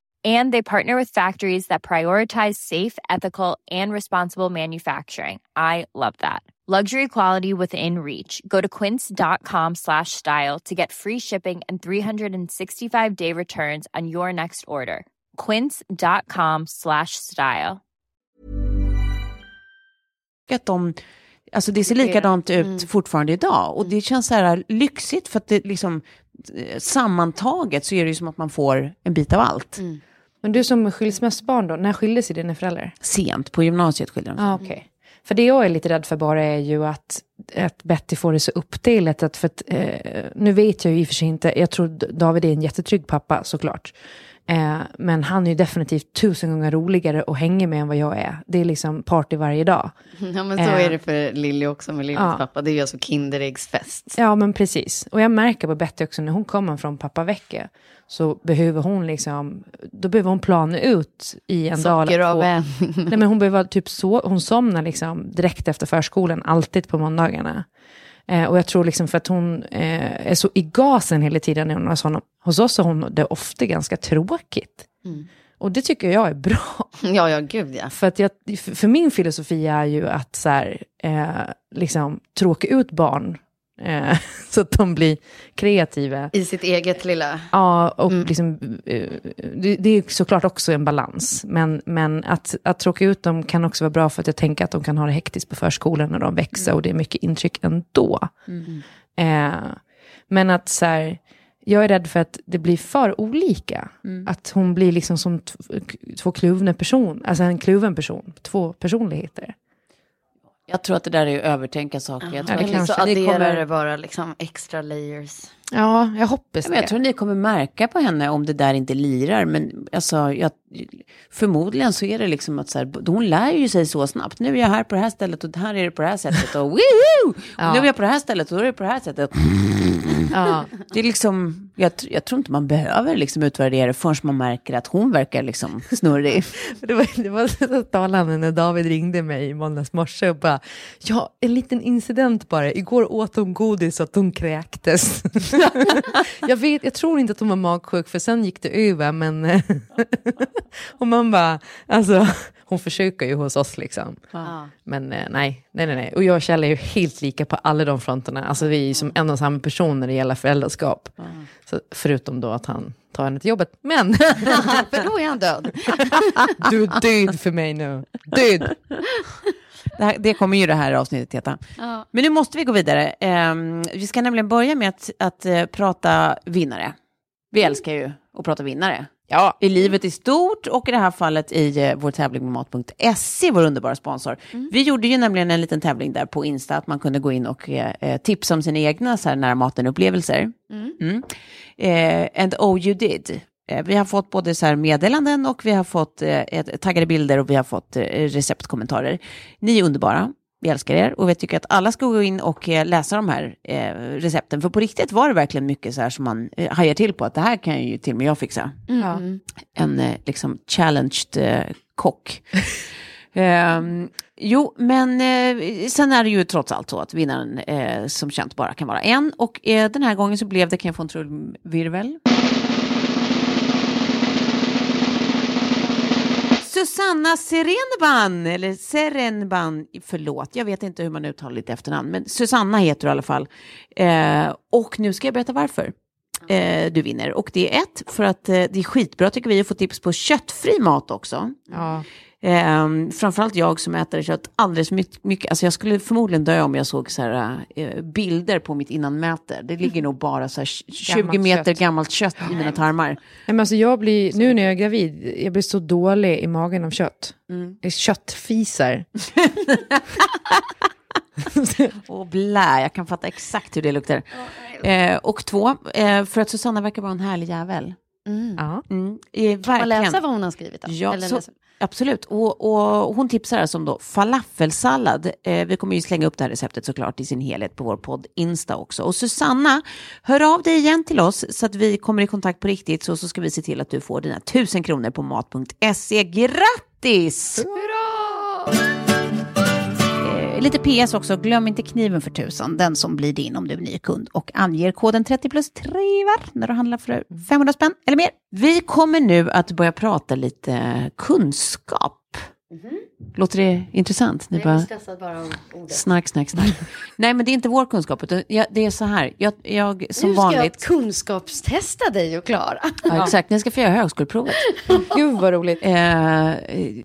Speaker 6: And they partner with factories that prioritize safe, ethical, and responsible manufacturing. I love that. Luxury quality within reach. Go to quince.com slash style to get free shipping and 365 day returns on your next order. Quince.com slash style.
Speaker 3: att de, alltså det ser likadant ut fortfarande idag. Och det känns så här lyxigt för att det liksom, eh, sammantaget så är det ju som att man får en bit av allt.
Speaker 4: Men du som skilsmässobarn då, när skilde sig dina föräldrar?
Speaker 3: Sent, på gymnasiet skiljer de sig.
Speaker 4: Ja, okej. För det jag är lite rädd för bara är ju att, att Betty får det så uppdelat. Att för att, eh, nu vet jag ju i och för sig inte, jag tror David är en jättetrygg pappa såklart. Eh, men han är ju definitivt tusen gånger roligare att hänga med än vad jag är. Det är liksom party varje dag.
Speaker 5: Ja, men så
Speaker 4: Eh.
Speaker 5: är det för Lilly också med Lillys
Speaker 4: Ja.
Speaker 5: pappa. Det är ju alltså Kinderäggsfest.
Speaker 4: Ja, men precis. Och jag märker på Betty också när hon kommer från pappavecka så behöver hon liksom, då behöver hon plana ut i en dag.
Speaker 5: Sockeravvänjning.
Speaker 4: Nej, men hon behöver typ så, hon somnar liksom direkt efter förskolan, alltid på måndagarna. Eh, och jag tror liksom för att hon eh, är så i gasen hela tiden när hon hos honom. Hos oss är hon det ofta ganska tråkigt. Och det tycker jag är bra.
Speaker 5: Ja, ja, gud ja.
Speaker 4: För, att jag, för för min filosofi är ju att så här, eh, liksom, tråka ut barn eh, så att de blir kreativa.
Speaker 5: I sitt eget lilla...
Speaker 4: Ja, och liksom, eh, det, det är såklart också en balans. Men, men att, att tråka ut dem kan också vara bra för att jag tänker att de kan ha det hektiskt på förskolan när de växer och det är mycket intryck ändå. Eh, men att så här, jag är rädd för att det blir för olika. Att hon blir liksom som två kluvna person, alltså en kluven person, två personligheter.
Speaker 3: Jag tror att det där är att övertänka saker. Jag tror,
Speaker 4: det
Speaker 3: att,
Speaker 4: kanske.
Speaker 5: så
Speaker 3: ni
Speaker 5: adderar
Speaker 3: kommer,
Speaker 5: det bara liksom extra layers.
Speaker 4: Ja, jag hoppas
Speaker 3: men jag
Speaker 4: det.
Speaker 3: tror ni kommer märka på henne om det där inte lirar. Men alltså, jag, förmodligen så är det liksom att så här, hon lär ju sig så snabbt. Nu är jag här på det här stället och här är det på det här sättet. Och, woohoo!
Speaker 4: Ja.
Speaker 3: Nu är jag på det här stället och då är det på det här sättet.
Speaker 4: Ja.
Speaker 3: Det är liksom, jag, jag tror inte man behöver liksom utvärdera det förrän man märker att hon verkar liksom snurrig.
Speaker 4: Det var, det var så talande när David ringde mig i måndags morse och bara, ja, en liten incident bara. Igår åt hon godis så att hon kräktes. jag, vet, jag tror inte att hon var magsjuk för sen gick det över, men... och man bara, alltså, hon försöker ju hos oss liksom. Men eh, nej, nej, nej, nej. Och jag och Kjell är ju helt lika på alla de fronterna. Alltså vi är ju som en och samma person när det gäller föräldraskap. Så, förutom då att han tar henne till jobbet. Men
Speaker 5: För då är han död.
Speaker 4: du är död för mig nu. Död!
Speaker 3: Det, här, det kommer ju det här avsnittet heta.
Speaker 5: Ja.
Speaker 3: Men nu måste vi gå vidare. Ehm, vi ska nämligen börja med att, att eh, prata vinnare. Vi älskar ju att prata vinnare.
Speaker 4: Ja.
Speaker 3: I livet i stort och i det här fallet i eh, vår tävling med mat.se, vår underbara sponsor. Vi gjorde ju nämligen en liten tävling där på Insta att man kunde gå in och eh, eh, tipsa om sina egna så här, nära maten-upplevelser. Mm. Eh, and oh you did. Eh, vi har fått både så här meddelanden och vi har fått eh, taggade bilder och vi har fått receptkommentarer. Ni är underbara. Vi älskar er och vi tycker att alla ska gå in och eh, läsa de här eh, recepten. För på riktigt var det verkligen mycket så här som man eh, hajar till på att det här kan ju till och med jag fixa.
Speaker 4: Ja.
Speaker 3: En eh, liksom challenged eh, kock. Ehm, jo, men eh, sen är det ju trots allt så att vinnaren eh, som känt bara kan vara en. Och eh, den här gången så blev det, kan jag få en trumvirvel? Susanna Serenban, eller Serenban, förlåt, jag vet inte hur man uttalar ditt efternamn, men Susanna heter du i alla fall. Eh, och nu ska jag berätta varför eh, du vinner. Och det är ett, för att eh, det är skitbra tycker vi att få tips på köttfri mat också.
Speaker 4: Ja.
Speaker 3: Eh, framförallt jag som äter kött alldeles mycket, mycket. Alltså jag skulle förmodligen dö om jag såg så här, eh, bilder på mitt innanmäte. Det ligger nog bara så här 20
Speaker 4: Gammalt
Speaker 3: meter
Speaker 4: kött.
Speaker 3: gammalt kött i mina tarmar.
Speaker 4: Nej, men alltså jag blir, nu när jag är gravid, jag blir så dålig i magen av kött.
Speaker 3: Mm.
Speaker 4: Köttfisar.
Speaker 3: Och blä, jag kan fatta exakt hur det luktar. Eh, och två, eh, för att Susanna verkar vara en härlig jävel.
Speaker 4: Ja.
Speaker 3: Mm, eh,
Speaker 5: Kan man läsa
Speaker 3: verkligen.
Speaker 5: vad hon har skrivit? Då?
Speaker 3: Ja,
Speaker 5: Eller
Speaker 3: så, absolut. Och, och hon tipsar alltså om då falafelsallad. Eh, vi kommer ju slänga upp det här receptet såklart i sin helhet på vår podd Insta också. Och Susanna, hör av dig igen till oss så att vi kommer i kontakt på riktigt så, så ska vi se till att du får dina tusen kronor på mat.se. Grattis! Hurra! Lite PS också, glöm inte kniven för tusan, den som blir din om du är ny kund och anger koden 30 plus 3 var när du handlar för 500 spänn eller mer. Vi kommer nu att börja prata lite kunskap. Låter det intressant? Ni bara,
Speaker 5: stressad bara av ordet.
Speaker 3: snark, snark, snark. Nej, men det är inte vår kunskap, utan jag, det är så här, jag, jag som
Speaker 5: Nu ska jag
Speaker 3: vanligt...
Speaker 5: kunskapstesta dig och Klara.
Speaker 3: Ja, exakt, ni ska få göra högskoleprovet.
Speaker 4: Gud vad roligt.
Speaker 3: Eh,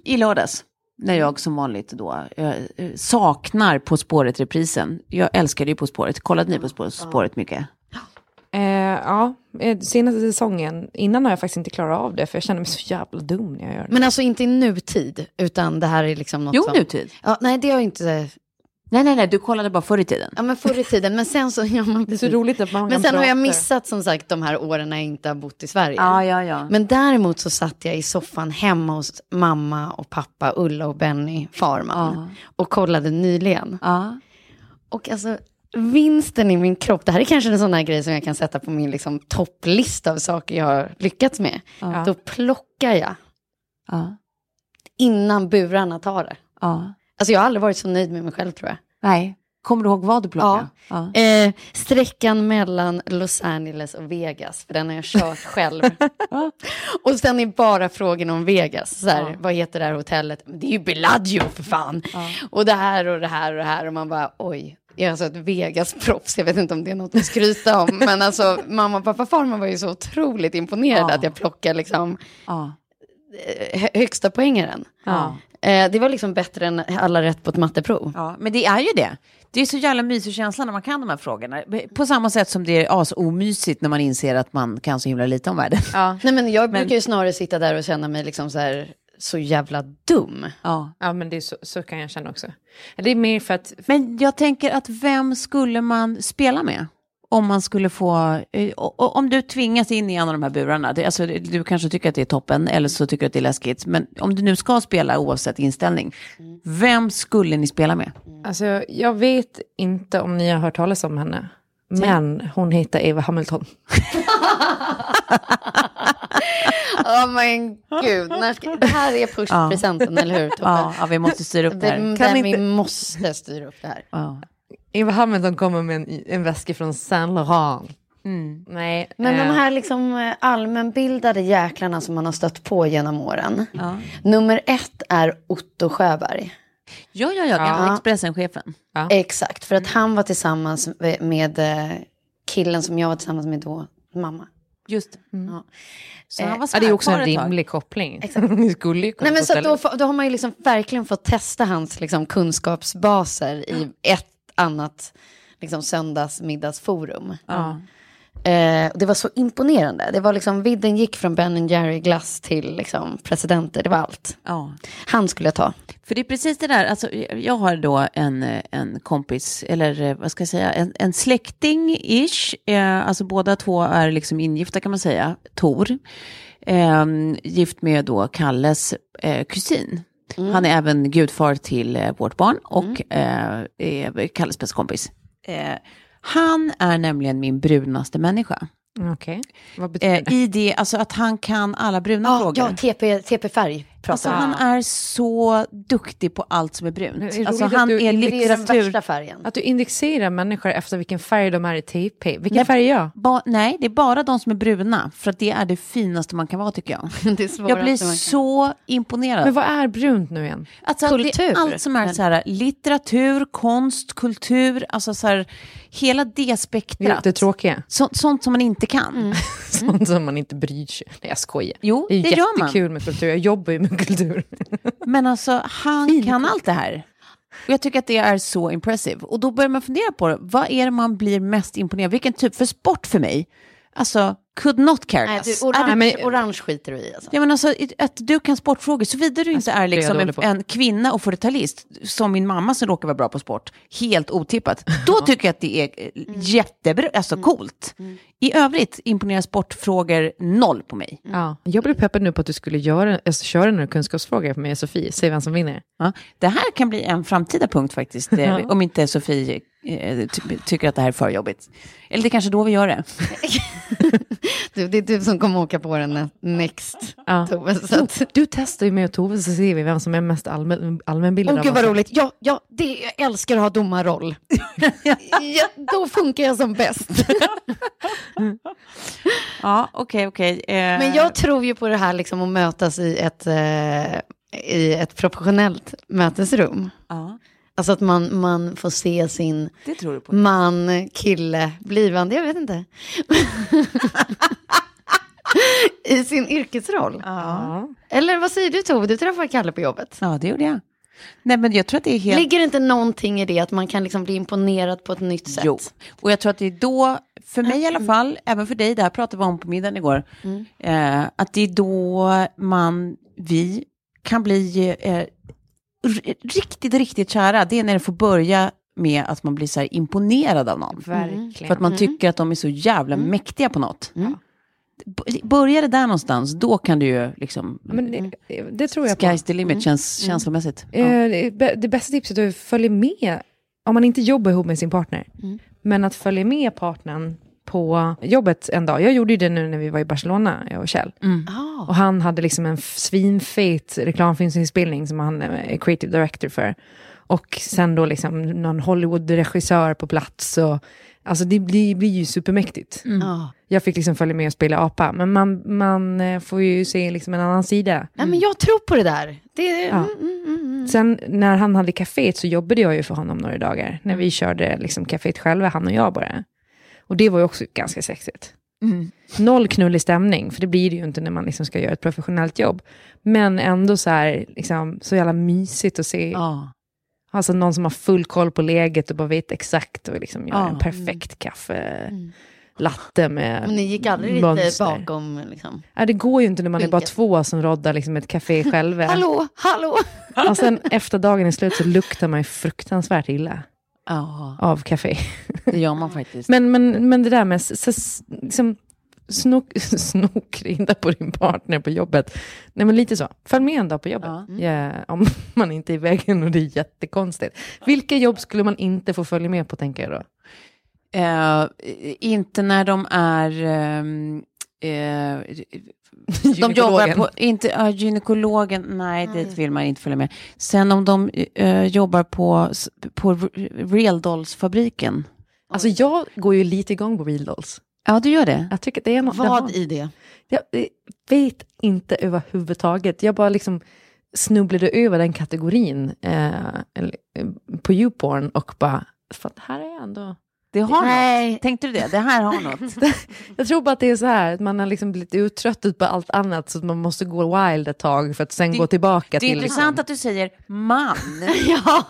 Speaker 3: I lördags, när jag som vanligt då eh, saknar På spåret-reprisen. Jag älskade ju På spåret. Kollade ni på På spåret mycket?
Speaker 4: Eh, ja, eh, senaste säsongen, innan har jag faktiskt inte klarat av det, för jag känner mig så jävla dum när jag gör det.
Speaker 5: Men alltså inte i nutid, utan det här är liksom något
Speaker 3: Jo,
Speaker 5: som...
Speaker 3: nutid.
Speaker 5: Ja, nej, det har jag inte...
Speaker 3: Nej, nej, nej, du kollade bara förr i tiden.
Speaker 5: Ja, men förr i tiden. Men sen så... Ja, man,
Speaker 4: Det är så roligt att man
Speaker 5: Men sen har jag missat som sagt de här åren när jag inte har bott i Sverige.
Speaker 3: ja, ja.
Speaker 5: Men däremot så satt jag i soffan hemma hos mamma och pappa, Ulla och Benny Farman. Och kollade nyligen.
Speaker 3: ja.
Speaker 5: Och alltså vinsten i min kropp, det här är kanske en sån här grej som jag kan sätta på min liksom, topplista av saker jag har lyckats med. Då plockar jag
Speaker 3: ja.
Speaker 5: innan burarna tar det.
Speaker 3: ja.
Speaker 5: Alltså jag har aldrig varit så nöjd med mig själv tror jag.
Speaker 3: Nej, kommer du ihåg vad du plockade? Ja.
Speaker 5: Eh, sträckan mellan Los Angeles och Vegas, för den har jag kört själv. och sen är bara frågan om Vegas, så här, vad heter det här hotellet? Men det är ju Bellagio för fan. Och det här och det här och det här och man bara oj. Jag är alltså ett Vegas-proffs, jag vet inte om det är något att skryta om. men alltså mamma och pappa Farman var ju så otroligt imponerade att jag plockade liksom
Speaker 3: Ja.
Speaker 5: Högsta poängaren.
Speaker 3: Ja.
Speaker 5: Eh, det var liksom bättre än alla rätt på ett matteprov.
Speaker 3: Ja, men det är ju det. Det är så jävla mysig känsla när man kan de här frågorna. På samma sätt som det är asomysigt när man inser att man kan så himla lite om världen.
Speaker 5: Nej, men jag brukar ju snarare sitta där och känna mig liksom så här så jävla dum.
Speaker 3: Ja.
Speaker 4: Ja, men det är så, så kan jag känna också. Det är mer för att...
Speaker 3: Men jag tänker att vem skulle man spela med? Om man skulle få, eh, om du tvingas in i en av de här burarna, alltså, du kanske tycker att det är toppen eller så tycker du att det är läskigt, men om du nu ska spela oavsett inställning, vem skulle ni spela med?
Speaker 4: Alltså, jag vet inte om ni har hört talas om henne. Men hon heter Eva Hamilton.
Speaker 5: Ja men gud, ska, det här är pushpresenten, eller hur Tobbe?
Speaker 3: Ja, ja, vi måste styra upp det här.
Speaker 4: Kan
Speaker 5: där
Speaker 4: inte-
Speaker 5: Vi måste styra upp det här.
Speaker 3: Ja.
Speaker 4: Eva Hamilton kommer med en, en väska från Saint Laurent. Nej,
Speaker 5: Men
Speaker 4: eh,
Speaker 5: de här liksom eh, allmänbildade jäklarna som man har stött på genom åren.
Speaker 3: Ja.
Speaker 5: Nummer ett är Otto Sjöberg.
Speaker 3: ja, ja, ja, gamla
Speaker 5: Ja.
Speaker 3: Expressen-chefen.
Speaker 5: Exakt, för att han var tillsammans med- eh, killen som jag var tillsammans med då, mamma.
Speaker 3: Just det.
Speaker 5: Ja.
Speaker 3: Så han var
Speaker 4: ja, det är också en rimlig koppling.
Speaker 5: Exakt. Nej, men så då, då har man ju liksom verkligen fått testa hans liksom, kunskapsbaser i ett annat liksom, söndagsmiddagsforum.
Speaker 3: Ja.
Speaker 5: Eh, det var så imponerande. Det var liksom, vidden gick från Ben Jerry glass till liksom, presidenter, det var allt.
Speaker 3: Ja.
Speaker 5: Han skulle jag ta.
Speaker 3: För det är precis det där, alltså, jag har då en, en kompis, eller eh, vad ska jag säga, en, en släkting-ish, eh, alltså båda två är liksom ingifta kan man säga, Tor, eh, gift med då Kalles eh, kusin. Han är även gudfar till eh, vårt barn och eh, är Kalles bästa kompis. Eh, han är nämligen min brunaste människa.
Speaker 4: Okej, vad betyder
Speaker 3: Eh,
Speaker 4: det?
Speaker 3: I det, alltså att han kan alla bruna
Speaker 5: Ja,
Speaker 3: frågor.
Speaker 5: ja TP, TP-färg pratar
Speaker 3: Alltså, han är så duktig på allt som är
Speaker 4: Det är
Speaker 3: brunt.
Speaker 4: roligt
Speaker 3: Alltså, han är
Speaker 4: indexerar
Speaker 5: Det är den
Speaker 3: litteratur...
Speaker 4: Att du indexerar människor efter vilken färg de är i TP. Vilken
Speaker 3: Nej.
Speaker 4: färg är jag?
Speaker 3: Ba, nej, det är bara de som är bruna. För att det är det finaste man kan vara tycker jag.
Speaker 5: är
Speaker 3: Jag blir så imponerad.
Speaker 4: Men vad är brunt nu igen?
Speaker 3: Alltså, Det
Speaker 5: Kultur.
Speaker 3: är allt som är så här, litteratur, konst, kultur, alltså så här, hela det spektrat.
Speaker 4: Det tråkiga.
Speaker 3: Så, sånt som man inte kan.
Speaker 5: Mm.
Speaker 4: Sånt som man inte bryr sig. Nej, jag skojar.
Speaker 3: Jo,
Speaker 4: det är
Speaker 3: det gör man.
Speaker 4: jättekul med kultur. Jag jobbar ju med kultur.
Speaker 3: Men alltså, han kan allt det här. Och jag tycker att det är så impressive. Och då börjar man fundera på det. Vad är det man blir mest imponerad av? Vilken typ? För sport för mig, alltså, could not care
Speaker 5: Nej,
Speaker 3: less.
Speaker 5: du, orange,
Speaker 4: men-
Speaker 5: orange skiter du i alltså.
Speaker 3: Ja, men alltså, att du kan sportfrågor, såvida du inte är
Speaker 4: jag
Speaker 3: liksom en, en kvinna och 40-talist, som min mamma som råkar vara bra på sport, helt otippat, då tycker jag att det är eh, jättebra, alltså coolt. I övrigt imponerar sportfrågor noll på mig.
Speaker 4: Ja. Jag blev peppad nu på att du skulle göra, alltså, köra några kunskapsfrågor för mig och Sofie. Säg vem som vinner.
Speaker 3: Ja, det här kan bli en framtida punkt faktiskt, eh, om inte Sofie ty- tycker att det här är för jobbigt. Eller det är kanske då vi gör det.
Speaker 5: Du, det är du som kommer åka på den next,
Speaker 4: Ja.
Speaker 5: Tove. Så att,
Speaker 4: Du testar ju med Tove så ser vi vem som är mest allmän, allmänbildad.
Speaker 5: Åh
Speaker 4: av
Speaker 5: gud vad roligt. Ja, ja det, jag älskar att ha domarroll. ja, då funkar jag som bäst.
Speaker 3: Ja, okej, okej. eh,
Speaker 5: Men jag tror ju på det här liksom att mötas i ett, eh, i ett professionellt mötesrum.
Speaker 3: Ja,
Speaker 5: Alltså att man, man får se sin
Speaker 3: det tror du på.
Speaker 5: man, kille, blivande, jag vet inte. I sin yrkesroll.
Speaker 3: Ja.
Speaker 5: Eller vad säger du Tove, du träffade Kalle på jobbet.
Speaker 3: ja, det gjorde jag. Nej, men jag tror att det är helt...
Speaker 5: Ligger det inte någonting i det att man kan liksom bli imponerad på ett nytt sätt?
Speaker 3: Jo, och jag tror att det är då, för mig i alla fall, även för dig, det här pratade vi om på middagen igår, eh, att det är då man, vi kan bli eh, riktigt, riktigt kära. Det är när det får börja med att man blir så här imponerad av någon.
Speaker 4: Verkligen.
Speaker 3: För att man tycker att de är så jävla mäktiga på något. B- Börjar det där någonstans, då kan du ju liksom...
Speaker 4: Ja, men det, det tror jag på.
Speaker 3: Sky's the limit känns känslomässigt. Ja.
Speaker 4: Eh, det bä- Det bästa tipset är att följa med, om man inte jobbar ihop med sin partner, men att följa med partnern på jobbet en dag. Jag gjorde ju det nu när vi var i Barcelona, jag och Kjell.
Speaker 5: Ah.
Speaker 4: Och han hade liksom en svinfet reklamfilmsinspelning som han är creative director för. Och sen då liksom någon Hollywood-regissör på plats. Och, alltså det blir, blir ju supermäktigt.
Speaker 5: Ja.
Speaker 4: Jag fick liksom följa med och spela apa, men man, man eh, får ju se liksom en annan sida.
Speaker 5: Nej, men jag tror på det där. Det,
Speaker 4: Ja.
Speaker 5: mm, mm, mm, mm.
Speaker 4: Sen när han hade kaféet så jobbade jag ju för honom några dagar. När vi körde liksom kaféet själva, han och jag bara. Och det var ju också ganska sexigt. Noll knullig stämning, för det blir det ju inte när man liksom ska göra ett professionellt jobb. Men ändå så här, liksom, så jävla mysigt att se.
Speaker 3: Ja.
Speaker 4: Alltså någon som har full koll på läget och bara vet exakt och liksom gör
Speaker 3: Ja.
Speaker 4: en perfekt kaffe. latte med
Speaker 5: Men ni gick aldrig lite
Speaker 4: mönster.
Speaker 5: bakom liksom.
Speaker 4: Ja, det går ju inte när man är bara två som roddar liksom ett café själva.
Speaker 5: Hallå, hallå!
Speaker 4: Och sen efter dagen är slut så luktar man ju fruktansvärt illa
Speaker 3: Ja,
Speaker 4: av café.
Speaker 3: det gör man faktiskt.
Speaker 4: Men, men, men det där med s- s- liksom, snok, snokrinda på din partner på jobbet. Nej men lite så. Följ med en dag på jobbet.
Speaker 3: Ja.
Speaker 4: Ja, om man inte är i vägen och det är jättekonstigt. Vilka jobb skulle man inte få följa med på tänker jag då?
Speaker 3: Eh, inte när de är... ehm, eh, de jobbar på, inte, ja, gynekologen, nej, dit vill man inte följa med. Sen om de eh, jobbar på, på Re- Real Dolls-fabriken.
Speaker 4: Alltså jag går ju lite igång på Real Dolls.
Speaker 3: Ja, du gör det?
Speaker 4: Jag tycker det är något... det
Speaker 5: Vad
Speaker 4: har-
Speaker 5: i det?
Speaker 4: Jag eh, vet inte överhuvudtaget. Jag bara liksom snubblade över den kategorin eh, på YouPorn och bara, det här är ändå...
Speaker 3: Det har
Speaker 5: Nej.
Speaker 3: något. Tänkte du det? Det här har något.
Speaker 4: Jag tror bara att det är så här, att man har liksom blivit uttröttad på allt annat så att man måste gå wild ett tag för att sen
Speaker 3: Det-
Speaker 4: gå tillbaka
Speaker 3: Det är
Speaker 4: till...
Speaker 3: intressant att du säger man.
Speaker 5: Ja.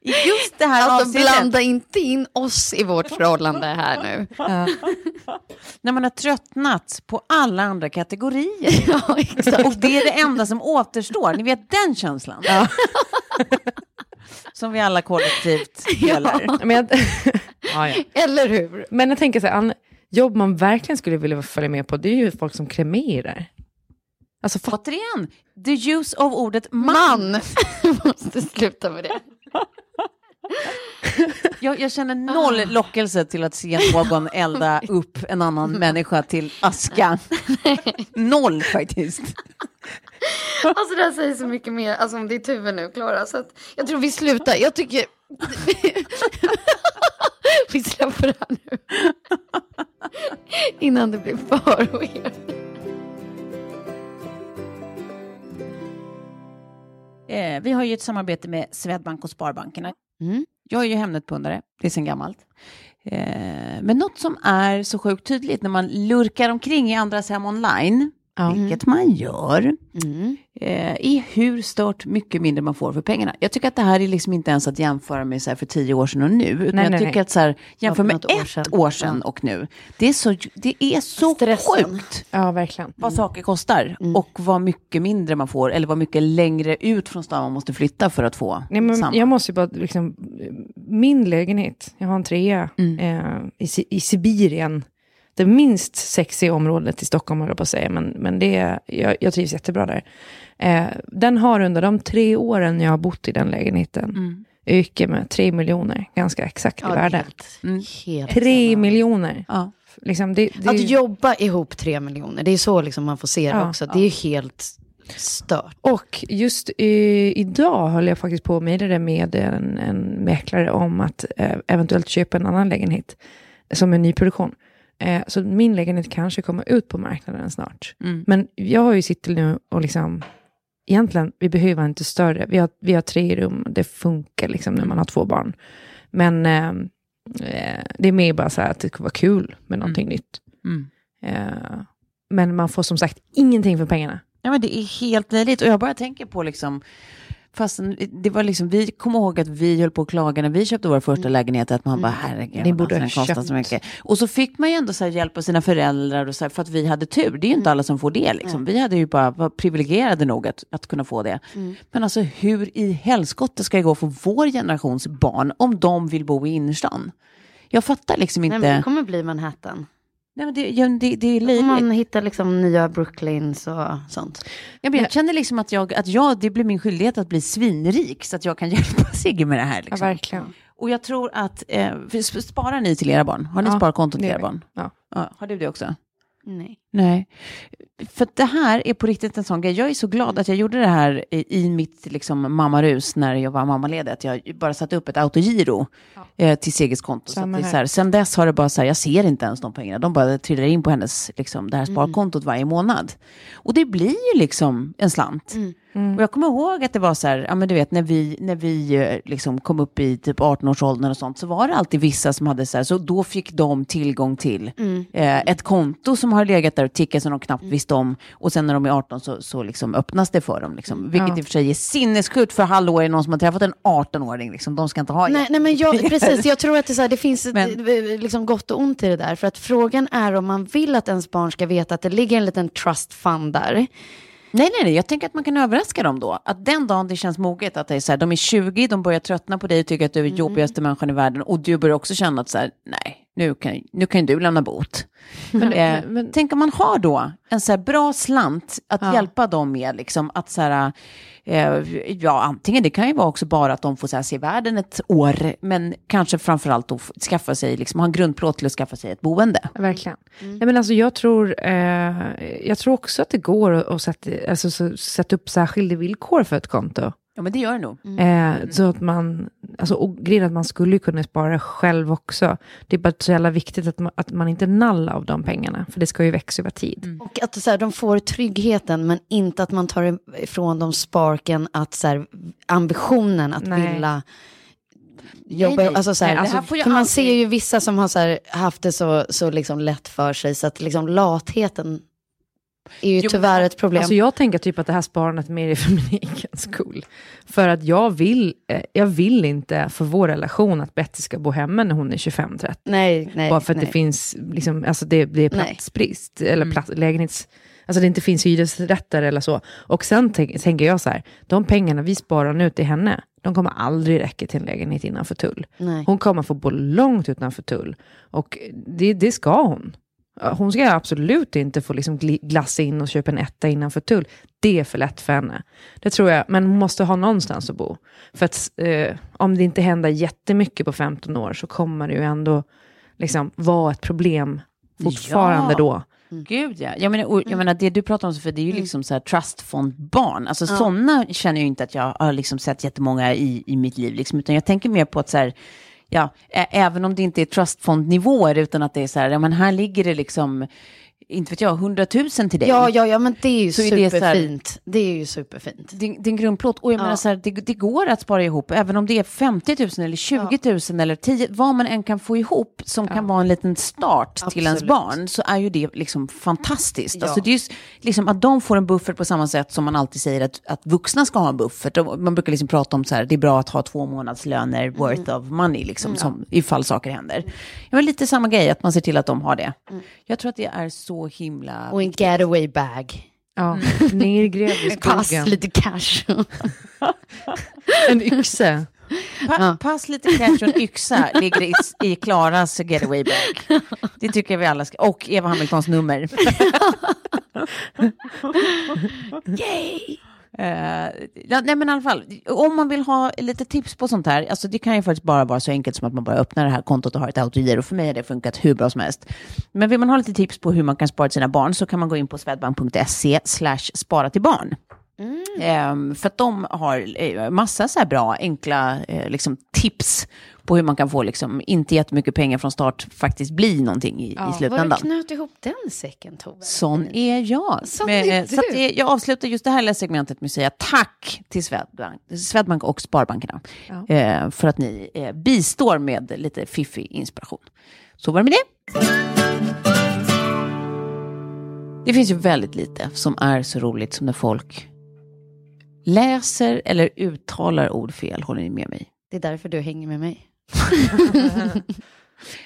Speaker 3: I just det här
Speaker 5: Alltså blanda inte in oss i vårt förhållande här nu.
Speaker 4: Ja.
Speaker 3: När man har tröttnat på alla andra kategorier.
Speaker 5: Ja, exakt.
Speaker 3: Och det är det enda som återstår. Ni vet den känslan. Som vi alla kollektivt delar.
Speaker 4: Men, jag, ja, ja.
Speaker 5: Eller hur?
Speaker 4: Men jag tänker så här, an, jobb man verkligen skulle vilja följa med på, det är ju folk som kremerar. Alltså, fa-
Speaker 3: Återigen, the use of ordet man.
Speaker 5: Man måste sluta med det.
Speaker 3: Jag, jag känner noll lockelse till att se någon elda upp en annan människa till aska. Noll faktiskt.
Speaker 5: Alltså det här säger så mycket mer alltså, om ditt huvud nu, Klara. Så att jag tror vi slutar. Jag tycker... vi släpper det här nu. Innan det blir för weird.
Speaker 3: Eh, vi har ju ett samarbete med Swedbank och Sparbankerna.
Speaker 5: Mm.
Speaker 3: Jag är ju Hemnet-pundare, det är sedan gammalt. Eh, men något som är så sjukt tydligt när man lurkar omkring i andras hem online,
Speaker 4: Ja.
Speaker 3: vilket man gör,
Speaker 5: Mm.
Speaker 3: eh, är hur stört mycket mindre man får för pengarna. Jag tycker att det här är liksom inte ens att jämföra med så för tio år sedan och nu, utan
Speaker 4: Nej,
Speaker 3: jag
Speaker 4: nej,
Speaker 3: tycker
Speaker 4: nej.
Speaker 3: att så här, jämför med
Speaker 5: något år
Speaker 3: ett
Speaker 5: sedan.
Speaker 3: år sedan och nu. Det är så, det är så
Speaker 5: Stressen.
Speaker 3: sjukt
Speaker 4: ja, verkligen.
Speaker 3: vad saker kostar
Speaker 5: Mm.
Speaker 3: och vad mycket mindre man får eller vad mycket längre ut från stan man måste flytta för att få
Speaker 4: Nej, men
Speaker 3: samma.
Speaker 4: jag måste bara, liksom, min lägenhet, jag har en trea
Speaker 3: Mm.
Speaker 4: eh, i, i Sibirien. Det minst sexiga området i Stockholm, jag på att säga, men, men det, jag, jag trivs jättebra där. Eh, den har under de tre åren jag har bott i den lägenheten
Speaker 3: Mm.
Speaker 4: ökat med tre miljoner, ganska exakt i
Speaker 5: Ja, är
Speaker 4: värde.
Speaker 3: Mm.
Speaker 4: Tre miljoner.
Speaker 3: Ja.
Speaker 4: Liksom, det, det,
Speaker 5: Att jobba ihop tre miljoner, det är så liksom man får se det
Speaker 4: Ja,
Speaker 5: också. Det är helt stört.
Speaker 4: Och just eh, idag höll jag faktiskt på med det med en, en mäklare om att eh, eventuellt köpa en annan lägenhet som en nyproduktion. Eh, så min lägenhet kanske kommer ut på marknaden snart.
Speaker 3: Mm.
Speaker 4: Men jag har ju sittit nu och liksom, egentligen, vi behöver inte större. Vi har, vi har tre rum, det funkar liksom när man har två barn. Men eh, eh, det är mer bara så här att det ska vara kul med någonting nytt.
Speaker 3: Mm.
Speaker 4: Eh, men man får som sagt ingenting för pengarna.
Speaker 3: Ja, men det är helt löjligt. Och jag bara tänker på liksom, fast det var liksom, vi kommer ihåg att vi höll på att klaga när vi köpte vår första lägenhet, att man bara herregud,
Speaker 4: Ni borde
Speaker 3: alltså,
Speaker 4: ha
Speaker 3: så mycket. Och så fick man ju ändå så hjälp av sina föräldrar och så här, för att vi hade tur. Det är ju inte alla som får det liksom. Vi hade ju bara, var privilegierade nog att, att kunna få det. Men alltså hur i helskotta ska det gå för vår generations barn om de vill bo i innerstan? Jag fattar liksom inte.
Speaker 5: Nej, men det kommer bli Manhattan.
Speaker 3: Nej, men det, ja, det, det är
Speaker 5: Om
Speaker 3: löjligt.
Speaker 5: man hittar liksom nya Brooklyns och sånt.
Speaker 3: Ja, men jag känner liksom att, jag, att jag, det blir min skyldighet att bli svinrik så att jag kan hjälpa Sigge med det här. Liksom.
Speaker 4: verkligen.
Speaker 3: Och jag tror att, eh, sparar ni till era barn? Har ni
Speaker 4: Ja,
Speaker 3: sparkonto till era barn?
Speaker 4: Ja.
Speaker 3: Ja, har du det också?
Speaker 5: Nej.
Speaker 3: Nej. För det här är på riktigt en sån grej. Jag är så glad att jag gjorde det här i, mitt liksom, mammarus när jag var mammaledig. Att jag bara satte upp ett autogiro eh, till Seges konto. Så det så här, sen dess har det bara så här, jag ser inte ens de pengarna. De bara trillar in på hennes, liksom, det här sparkontot varje månad. Och det blir ju liksom en slant. Och jag kommer ihåg att det var så här, ja men du vet när vi, när vi eh, liksom kom upp i typ 18-årsåldern och sånt så var det alltid vissa som hade så här, så då fick de tillgång till eh, ett konto som har legat där och tickat som de knappt visste om. Och sen när de är 18 så, så liksom öppnas det för dem. Liksom. Vilket i och för sig är sinnessjukt för hallå är det någon som har träffat en 18-åring, liksom. de ska inte ha
Speaker 5: Nej, nej men jag, precis, jag tror att det, så här, det finns
Speaker 3: Men-
Speaker 5: eh, liksom gott och ont i det där. För att frågan är om man vill att ens barn ska veta att det ligger en liten trust fund där.
Speaker 3: Nej, nej, nej, jag tänker att man kan överraska dem då. Att den dagen det känns moget, att det är så här, de är 20, de börjar tröttna på dig och tycker att du är jobbigaste människan i världen. Och du börjar också känna att så här, nej, nu kan, nu kan du lämna bot. Men, eh,
Speaker 4: men-
Speaker 3: tänk om man har då en så här bra slant att
Speaker 4: Ja.
Speaker 3: hjälpa dem med, liksom att så här, eh, ja, antingen det kan ju vara också bara att de får så här, se världen ett år, men kanske framförallt då skaffa sig, liksom ha en grundplåt till att skaffa sig ett boende.
Speaker 4: Verkligen. Nej, men alltså, jag, tror, eh, jag tror också att det går att, sätta, alltså, så, sätta upp särskilda villkor för ett konto.
Speaker 3: Ja, men det gör det nog.
Speaker 4: Eh, så att man, alltså, och grejen är att man skulle kunna spara själv också. Det är bara så jävla viktigt att man, att man inte nallar av de pengarna, för det ska ju växa över tid.
Speaker 5: Och att så här, de får tryggheten men inte att man tar ifrån dem sparken att så här, ambitionen att
Speaker 4: Nej.
Speaker 5: vilja jobba.
Speaker 3: nej.
Speaker 5: Alltså, så här,
Speaker 3: Nej, alltså,
Speaker 5: man
Speaker 3: alltid-
Speaker 5: ser ju vissa som har så här, haft det så, så liksom lätt för sig så att liksom latheten är ju
Speaker 3: Jo,
Speaker 5: tyvärr ett problem.
Speaker 4: Alltså jag tänker typ att det här sparandet mer är för min egen skull. För att jag vill, eh, jag vill inte för vår relation att Betty ska bo hemma när hon är 25-30.
Speaker 5: nej, nej.
Speaker 4: Bara för att
Speaker 5: nej.
Speaker 4: det finns, liksom, alltså det, det är
Speaker 5: Nej.
Speaker 4: platsbrist, eller plats, lägenhets... Alltså det inte finns hyresrätter eller så. Och sen tänk, tänker jag så här, de pengarna vi sparar nu till henne, de kommer aldrig räcka till en lägenhet innanför tull.
Speaker 5: Nej.
Speaker 4: Hon kommer få bo långt utanför tull. Och det, det ska hon. Hon ska absolut inte få liksom glassa in och köpa en etta innanför tull. Det är för lätt för henne. Det tror jag. Men hon måste ha någonstans att bo. För att eh, om det inte händer jättemycket på 15 år så kommer det ju ändå liksom vara ett problem fortfarande
Speaker 3: Ja.
Speaker 4: då.
Speaker 3: Gud ja. Jag menar, och, jag menar det du pratar om, för det är ju liksom så här trustfondbarn. Alltså sådana känner jag inte att jag har liksom sett jättemånga i, i mitt liv. Liksom, utan jag tänker mer på att så här, ja, även om det inte är trustfondnivåer, utan att det är så här, ja men här ligger det liksom, inte vet jag, 100 000 till dig.
Speaker 5: Ja, ja, ja, men det är ju
Speaker 3: Så är det här-
Speaker 5: superfint. Det är ju superfint.
Speaker 3: Din, din grundplåt, och jag menar så här, det, det går att spara ihop, även om det är 50 000 eller 20 000 eller 10, vad man än kan få ihop som kan vara en liten start till ens
Speaker 5: Absolut.
Speaker 3: barn, så är ju det liksom fantastiskt.
Speaker 5: Ja.
Speaker 3: Alltså det är just liksom att de får en buffert på samma sätt som man alltid säger att, att vuxna ska ha en buffert. Och Man brukar liksom prata om så här, det är bra att ha två månadslöner
Speaker 5: Mm.
Speaker 3: worth of money, liksom, som, ifall saker händer. Ja, men lite samma grej, att man ser till att de har det. Jag tror att det är så himla...
Speaker 5: Mm. Och en getaway bag.
Speaker 4: Ja, nergrävd i
Speaker 5: Pass,
Speaker 4: skogen.
Speaker 5: lite cash.
Speaker 4: En yxa.
Speaker 3: Pa Pass lite cash och en yxa ligger i, i Klaras getaway bag. Det tycker jag vi alla ska. Och Eva Hamiltons nummer. Yay! Ja, nej men i alla fall, om man vill ha lite tips på sånt här, alltså det kan ju faktiskt bara vara så enkelt som att man bara öppnar det här kontot och har ett autogiro. För mig har det funkat hur bra som helst. Men vill man ha lite tips på hur man kan spara till sina barn så kan man gå in på swedbank.se slash spara till barn. Ehm, för att de har eh, massa så här bra, enkla eh, liksom, tips på hur man kan få liksom, inte jättemycket pengar från start faktiskt bli någonting i, i
Speaker 5: Var
Speaker 3: slutändan.
Speaker 5: du knöt ihop den säcken Tove?
Speaker 3: Sån är jag.
Speaker 5: Sån är
Speaker 3: eh, så det, jag avslutar just det här segmentet med att säga tack till Swedbank, Swedbank och Sparbankerna eh, för att ni eh, bistår med lite fiffig inspiration. Så var det med det. Det finns ju väldigt lite som är så roligt som när folk läser eller uttalar ord fel. Håller ni med mig?
Speaker 5: Det är därför du hänger med mig.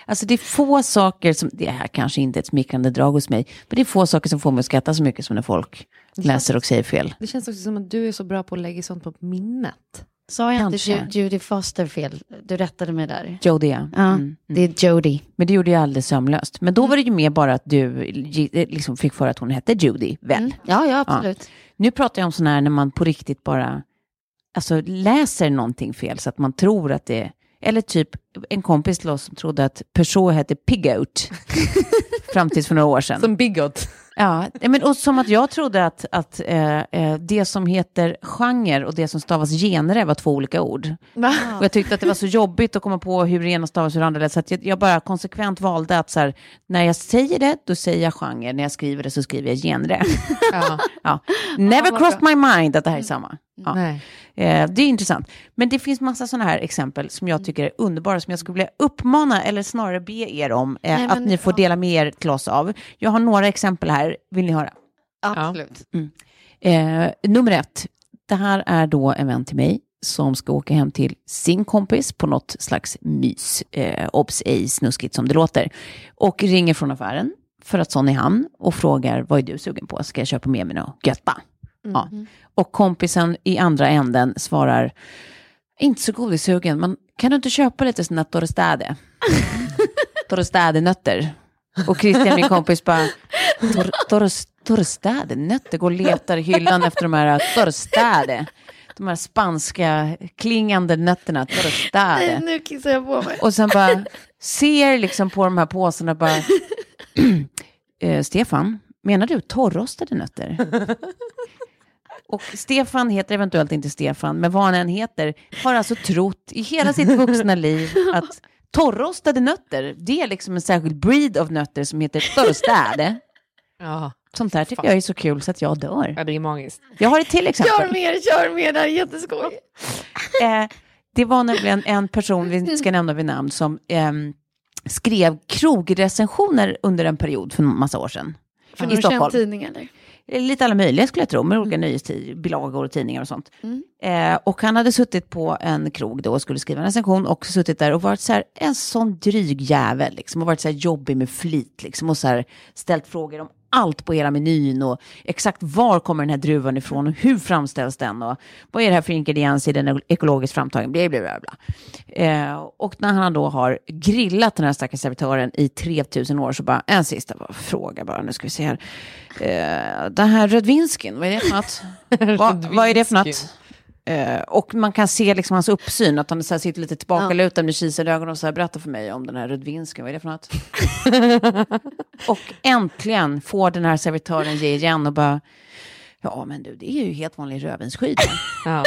Speaker 3: Alltså det är få saker som, det här kanske inte är ett smickrande drag hos mig, men det är få saker som får mig att skratta så mycket som när folk läser och säger fel.
Speaker 4: Det känns också som att du är så bra på att lägga sånt på minnet.
Speaker 5: Sa jag inte
Speaker 3: Kanske.
Speaker 5: Judy Foster fel? Du rättade mig där.
Speaker 3: Jodie, ja.
Speaker 5: Ja,
Speaker 3: Mm.
Speaker 5: det är Jody.
Speaker 3: Men det gjorde jag alldeles sömlöst. Men då var det ju mer bara att du eh, liksom fick för att hon hette Judy, väl?
Speaker 5: Mm. Ja, ja, absolut.
Speaker 3: Nu pratar jag om sån här när man på riktigt bara alltså, läser någonting fel så att man tror att det eller typ en kompis till oss som trodde att Peugeot hette Pigout fram tills för några år sedan.
Speaker 4: Som bigot.
Speaker 3: Ja, men och som att jag trodde att, att eh, eh, det som heter genre och det som stavas genre var två olika ord. Och jag tyckte att det var så jobbigt att komma på hur det ena stavas och hur det andra lät, så att jag, jag bara konsekvent valde att så här, när jag säger det, då säger jag genre, när jag skriver det så skriver jag genre.
Speaker 4: Ja.
Speaker 3: ja. Never crossed my mind att det här är samma. Ja.
Speaker 4: Nej.
Speaker 3: Eh, det är intressant. Men det finns massa sådana här exempel som jag tycker är underbara, som jag skulle vilja uppmana, eller snarare be er om, eh,
Speaker 5: Nej,
Speaker 3: att ni får dela med er till oss av. Jag har några exempel här, vill ni höra?
Speaker 5: Absolut.
Speaker 3: Eh, nummer ett, det här är då en vän till mig som ska åka hem till sin kompis på något slags mys. Eh, obs, ej snuskigt som det låter. Och ringer från affären för att sån är han och frågar vad är du sugen på? Ska jag köpa med mig något götta? Ja. Och kompisen i andra änden svarar inte så godissugen, men kan du inte köpa lite sådana torrstäde? Torrstädenötter. Och Christian, min kompis, bara "Torr- torr- torrstädenötter, går och letar i hyllan efter de här torrstäde. De här spanska klingande nötterna, torrstäde.
Speaker 5: Nu kissar jag på mig.
Speaker 3: Och sen bara ser liksom på de här påsarna bara, eh, Stefan, menar du torrostade nötter? Och Stefan heter eventuellt inte Stefan, men vad han än heter, har alltså trott i hela sitt vuxna liv att torrostade nötter, det är liksom en särskild breed av nötter som heter torrstäde.
Speaker 4: Ja.
Speaker 3: Sånt där tycker jag är så kul så att jag dör.
Speaker 4: ja, det är magiskt.
Speaker 3: Jag har ett till
Speaker 5: Kör
Speaker 3: exempel.
Speaker 5: mer, kör mer, det här är jätteskoj.
Speaker 3: Eh, det var nämligen en person, vi ska nämna vid namn, som ehm, skrev krogrecensioner under en period för en massa år sedan.
Speaker 5: För
Speaker 3: I Stockholm.
Speaker 5: tidning eller?
Speaker 3: Eh, Lite alla möjliga skulle jag tro, med olika nyhetsbilagor och tidningar och sånt. Eh, och han hade suttit på en krog då och skulle skriva en recension och suttit där och varit så här, en sån dryg jävel liksom, och varit så här jobbig med flit liksom, och så här ställt frågor om allt på hela menyn och exakt var kommer den här druvan ifrån och hur framställs den och vad är det här för ingrediens i den ekologiskt framtagen, bla bla bla. bla. Eh, och när han då har grillat den här stackars servitören i 3000 år så bara, en sista bara, fråga bara, nu ska vi se här. Eh, den här rödvinskin, vad är det för något? vad, vad är det för något? Eh, och man kan se liksom hans uppsyn, att han så här sitter lite tillbakalutad med kisade ögon och så här, berättar för mig om den här rödvinsken, vad är det för något? och äntligen får den här servitören ge igen och bara, ja men du, det är ju helt vanlig rödvinsskida.
Speaker 4: Ja.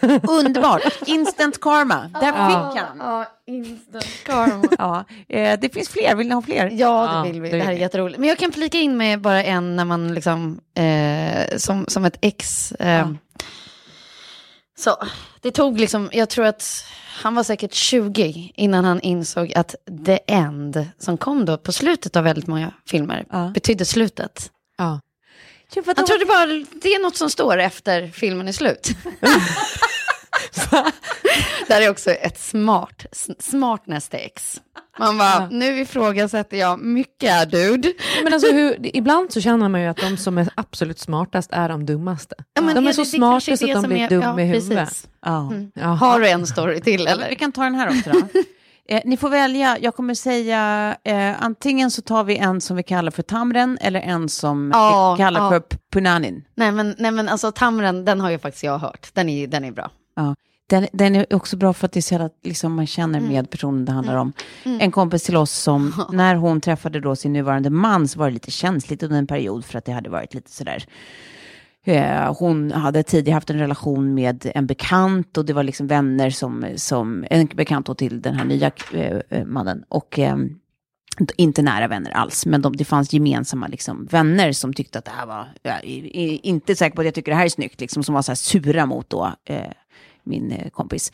Speaker 3: Underbart, instant karma, där fick han.
Speaker 5: Ja, instant karma.
Speaker 3: Ja, eh, det finns fler, vill ni ha fler?
Speaker 5: Ja,
Speaker 4: Ja,
Speaker 5: det vill vi.
Speaker 4: det
Speaker 5: Det här är jätteroligt. Men jag kan flika in med bara en när man liksom, eh, som, som ett ex. Så, det tog liksom, jag tror att han var säkert 20 innan han insåg att the end, som kom då på slutet av väldigt många filmer,
Speaker 3: Ja.
Speaker 5: betydde slutet.
Speaker 4: Ja.
Speaker 5: Han trodde bara, det är något som står efter filmen är slut. Det här är också ett smart, smartness ex. Man bara, nu ifrågasätter jag mycket, dude.
Speaker 4: Men alltså, hur, ibland så känner man ju att de som är absolut smartast är de dummaste.
Speaker 5: Ja, men
Speaker 4: de är
Speaker 5: det-
Speaker 4: så
Speaker 5: det
Speaker 4: smarta så att de blir
Speaker 5: är-
Speaker 4: dum
Speaker 5: ja,
Speaker 4: i huvudet.
Speaker 3: Ja.
Speaker 4: Ja.
Speaker 5: Har du en story till
Speaker 3: Eller? Vi kan ta den här också då. Eh, ni får välja, jag kommer säga eh, antingen så tar vi en som vi kallar för tamren eller en som
Speaker 5: Ja,
Speaker 3: vi kallar
Speaker 5: ja.
Speaker 3: för punanin.
Speaker 5: Nej men, nej men alltså tamren, den har ju faktiskt jag hört. Den är, den är bra.
Speaker 3: Ja. Den, den är också bra för att det är så att liksom, man känner med personen det handlar om. En kompis till oss som, när hon träffade då sin nuvarande man så var det lite känsligt under en period för att det hade varit lite sådär. Eh, hon hade tidigare haft en relation med en bekant och det var liksom vänner som, som en bekant till den här nya eh, eh, mannen. Och ehm, inte nära vänner alls, men de, det fanns gemensamma liksom, vänner som tyckte att det här var, ja, inte säker på att jag tycker det här är snyggt, liksom, som var så här sura mot då, eh, min eh, kompis.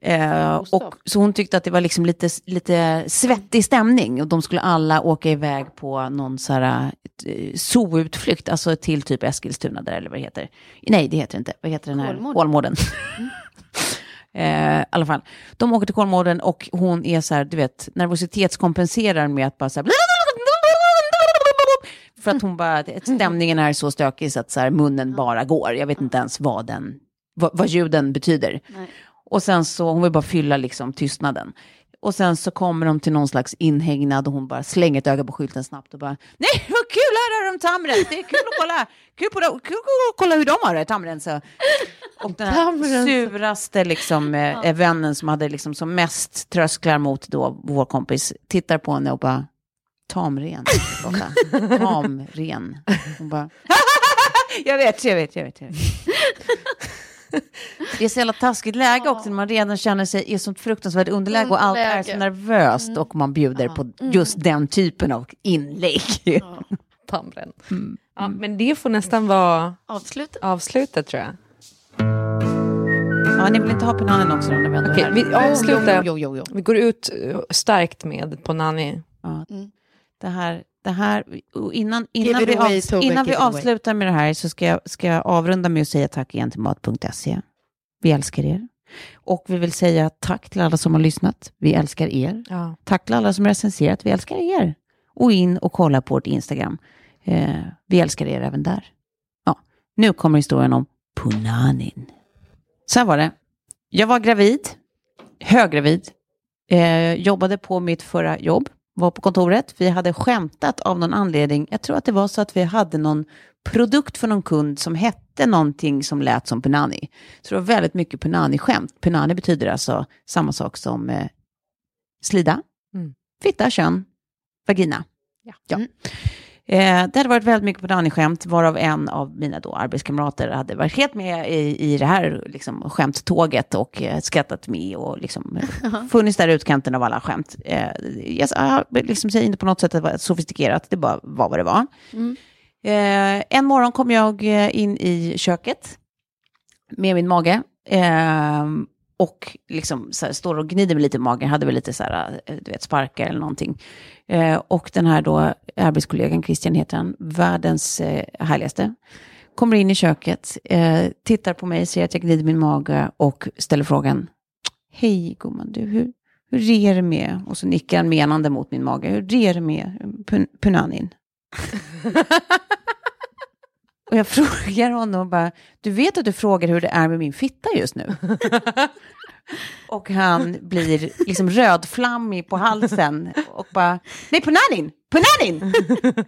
Speaker 3: Eh, och, så hon tyckte att det var liksom lite, lite svettig stämning och de skulle alla åka iväg på någon så här eh, zooutflykt, alltså till typ Eskilstuna där eller vad det heter. Nej, det heter det inte. Vad heter den här?
Speaker 5: Kolmården.
Speaker 3: Kolmården. Eh, I alla fall, de åker till Kolmården och hon är så här, du vet, nervositetskompenserar med att bara så här, för att hon bara, stämningen är så stökig så att så här, munnen bara går. Jag vet inte ens vad, den, vad, vad ljuden betyder. Och sen så, hon vill bara fylla liksom tystnaden. Och sen så kommer de till någon slags inhägnad och hon bara slänger ett öga på skylten snabbt och bara Nej, vad kul, här har de tamren, det är kul att kolla, kul, på, kul, kul att kolla hur de har det, tamren. Så. Och den här suraste liksom, eh, vännen som hade liksom som mest trösklar mot då vår kompis tittar på henne och bara Tamren. Lotta. Tamren. Hon bara... jag vet, jag vet, jag vet. Jag vet. Det är så jävla taskigt läge också när man redan känner sig i sånt fruktansvärt underläge och allt är så nervöst och man bjuder på just den typen av inlägg.
Speaker 4: Tamren. Ja, men det får nästan vara
Speaker 5: Avslutet.
Speaker 4: avslutet tror jag.
Speaker 3: Ja, ni vill inte ha pinanen också då när vi ändå här?
Speaker 4: vi avslutar.
Speaker 5: Jo, jo, jo.
Speaker 4: Vi går ut eh, starkt med på Nanny.
Speaker 3: Ja.
Speaker 5: Mm.
Speaker 3: Det här, det här, innan, innan, vi,
Speaker 5: away,
Speaker 3: av,
Speaker 5: Tove,
Speaker 3: innan vi
Speaker 5: away.
Speaker 3: avslutar med det här så ska jag, ska jag avrunda med att säga tack igen till Mat.se. Vi älskar er. Och vi vill säga tack till alla som har lyssnat. Vi älskar er.
Speaker 4: Ja.
Speaker 3: Tack till alla som har recenserat. Vi älskar er. Och in och kolla på vårt Instagram. Eh, vi älskar er även där. Ja, nu kommer historien om Punanin. Så här var det. Jag var gravid, höggravid, eh, jobbade på mitt förra jobb, var på kontoret. Vi hade skämtat av någon anledning. Jag tror att det var så att vi hade någon produkt för någon kund som hette någonting som lät som punani. Så det var väldigt mycket punani-skämt. Punani betyder alltså samma sak som eh, slida,
Speaker 4: Mm.
Speaker 3: fitta, kön, vagina.
Speaker 4: Ja.
Speaker 3: Mm. Eh, det hade varit väldigt mycket punani-skämt, varav en av mina då arbetskamrater hade varit helt med i, i det här liksom, skämttåget och eh, skrattat med och liksom, funnits där i utkanten av alla skämt. Eh, jag jag liksom, säger inte på något sätt att det var sofistikerat, det bara var vad det var. Eh, en morgon kom jag in i köket med min mage. Och liksom så här, står och gnider mig lite i magen, hade väl lite så här, eh, du vet, sparkar eller någonting. Eh, och den här då, arbetskollegan, Christian heter han, världens eh, härligaste, kommer in i köket, eh, tittar på mig, ser att jag gnider min mage och ställer frågan, hej gumman, du, hur, hur är det med, och så nickar han menande mot min mage, hur är det med pun, punanin? Och jag frågar honom bara, du vet att du frågar hur det är med min fitta just nu? och han blir liksom rödflammig på halsen och bara, nej punanin, punanin!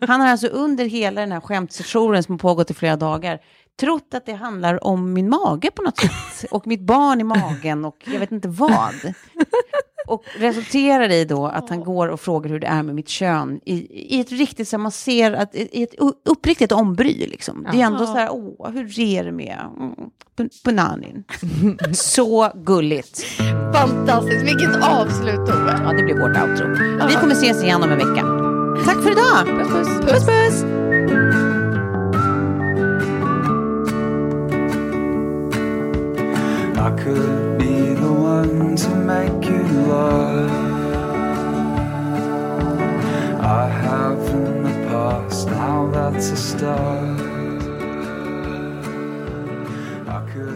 Speaker 3: han har alltså under hela den här skämtsessionen som har pågått i flera dagar trott att det handlar om min mage på något sätt och mitt barn i magen och jag vet inte vad. Och resulterar i då att han går och frågar hur det är med mitt kön i, i ett riktigt, så man ser att i ett uppriktigt ombry liksom. Det är ändå så här, åh, hur är det med mm, punanin? så gulligt.
Speaker 5: Fantastiskt, vilket avslut Tove.
Speaker 3: Ja, det blir vårt outro. Vi kommer ses igen om en vecka. Tack för idag. Puss, puss. puss, puss.
Speaker 7: I could be to make you love. I have in the past, now that's a start. I could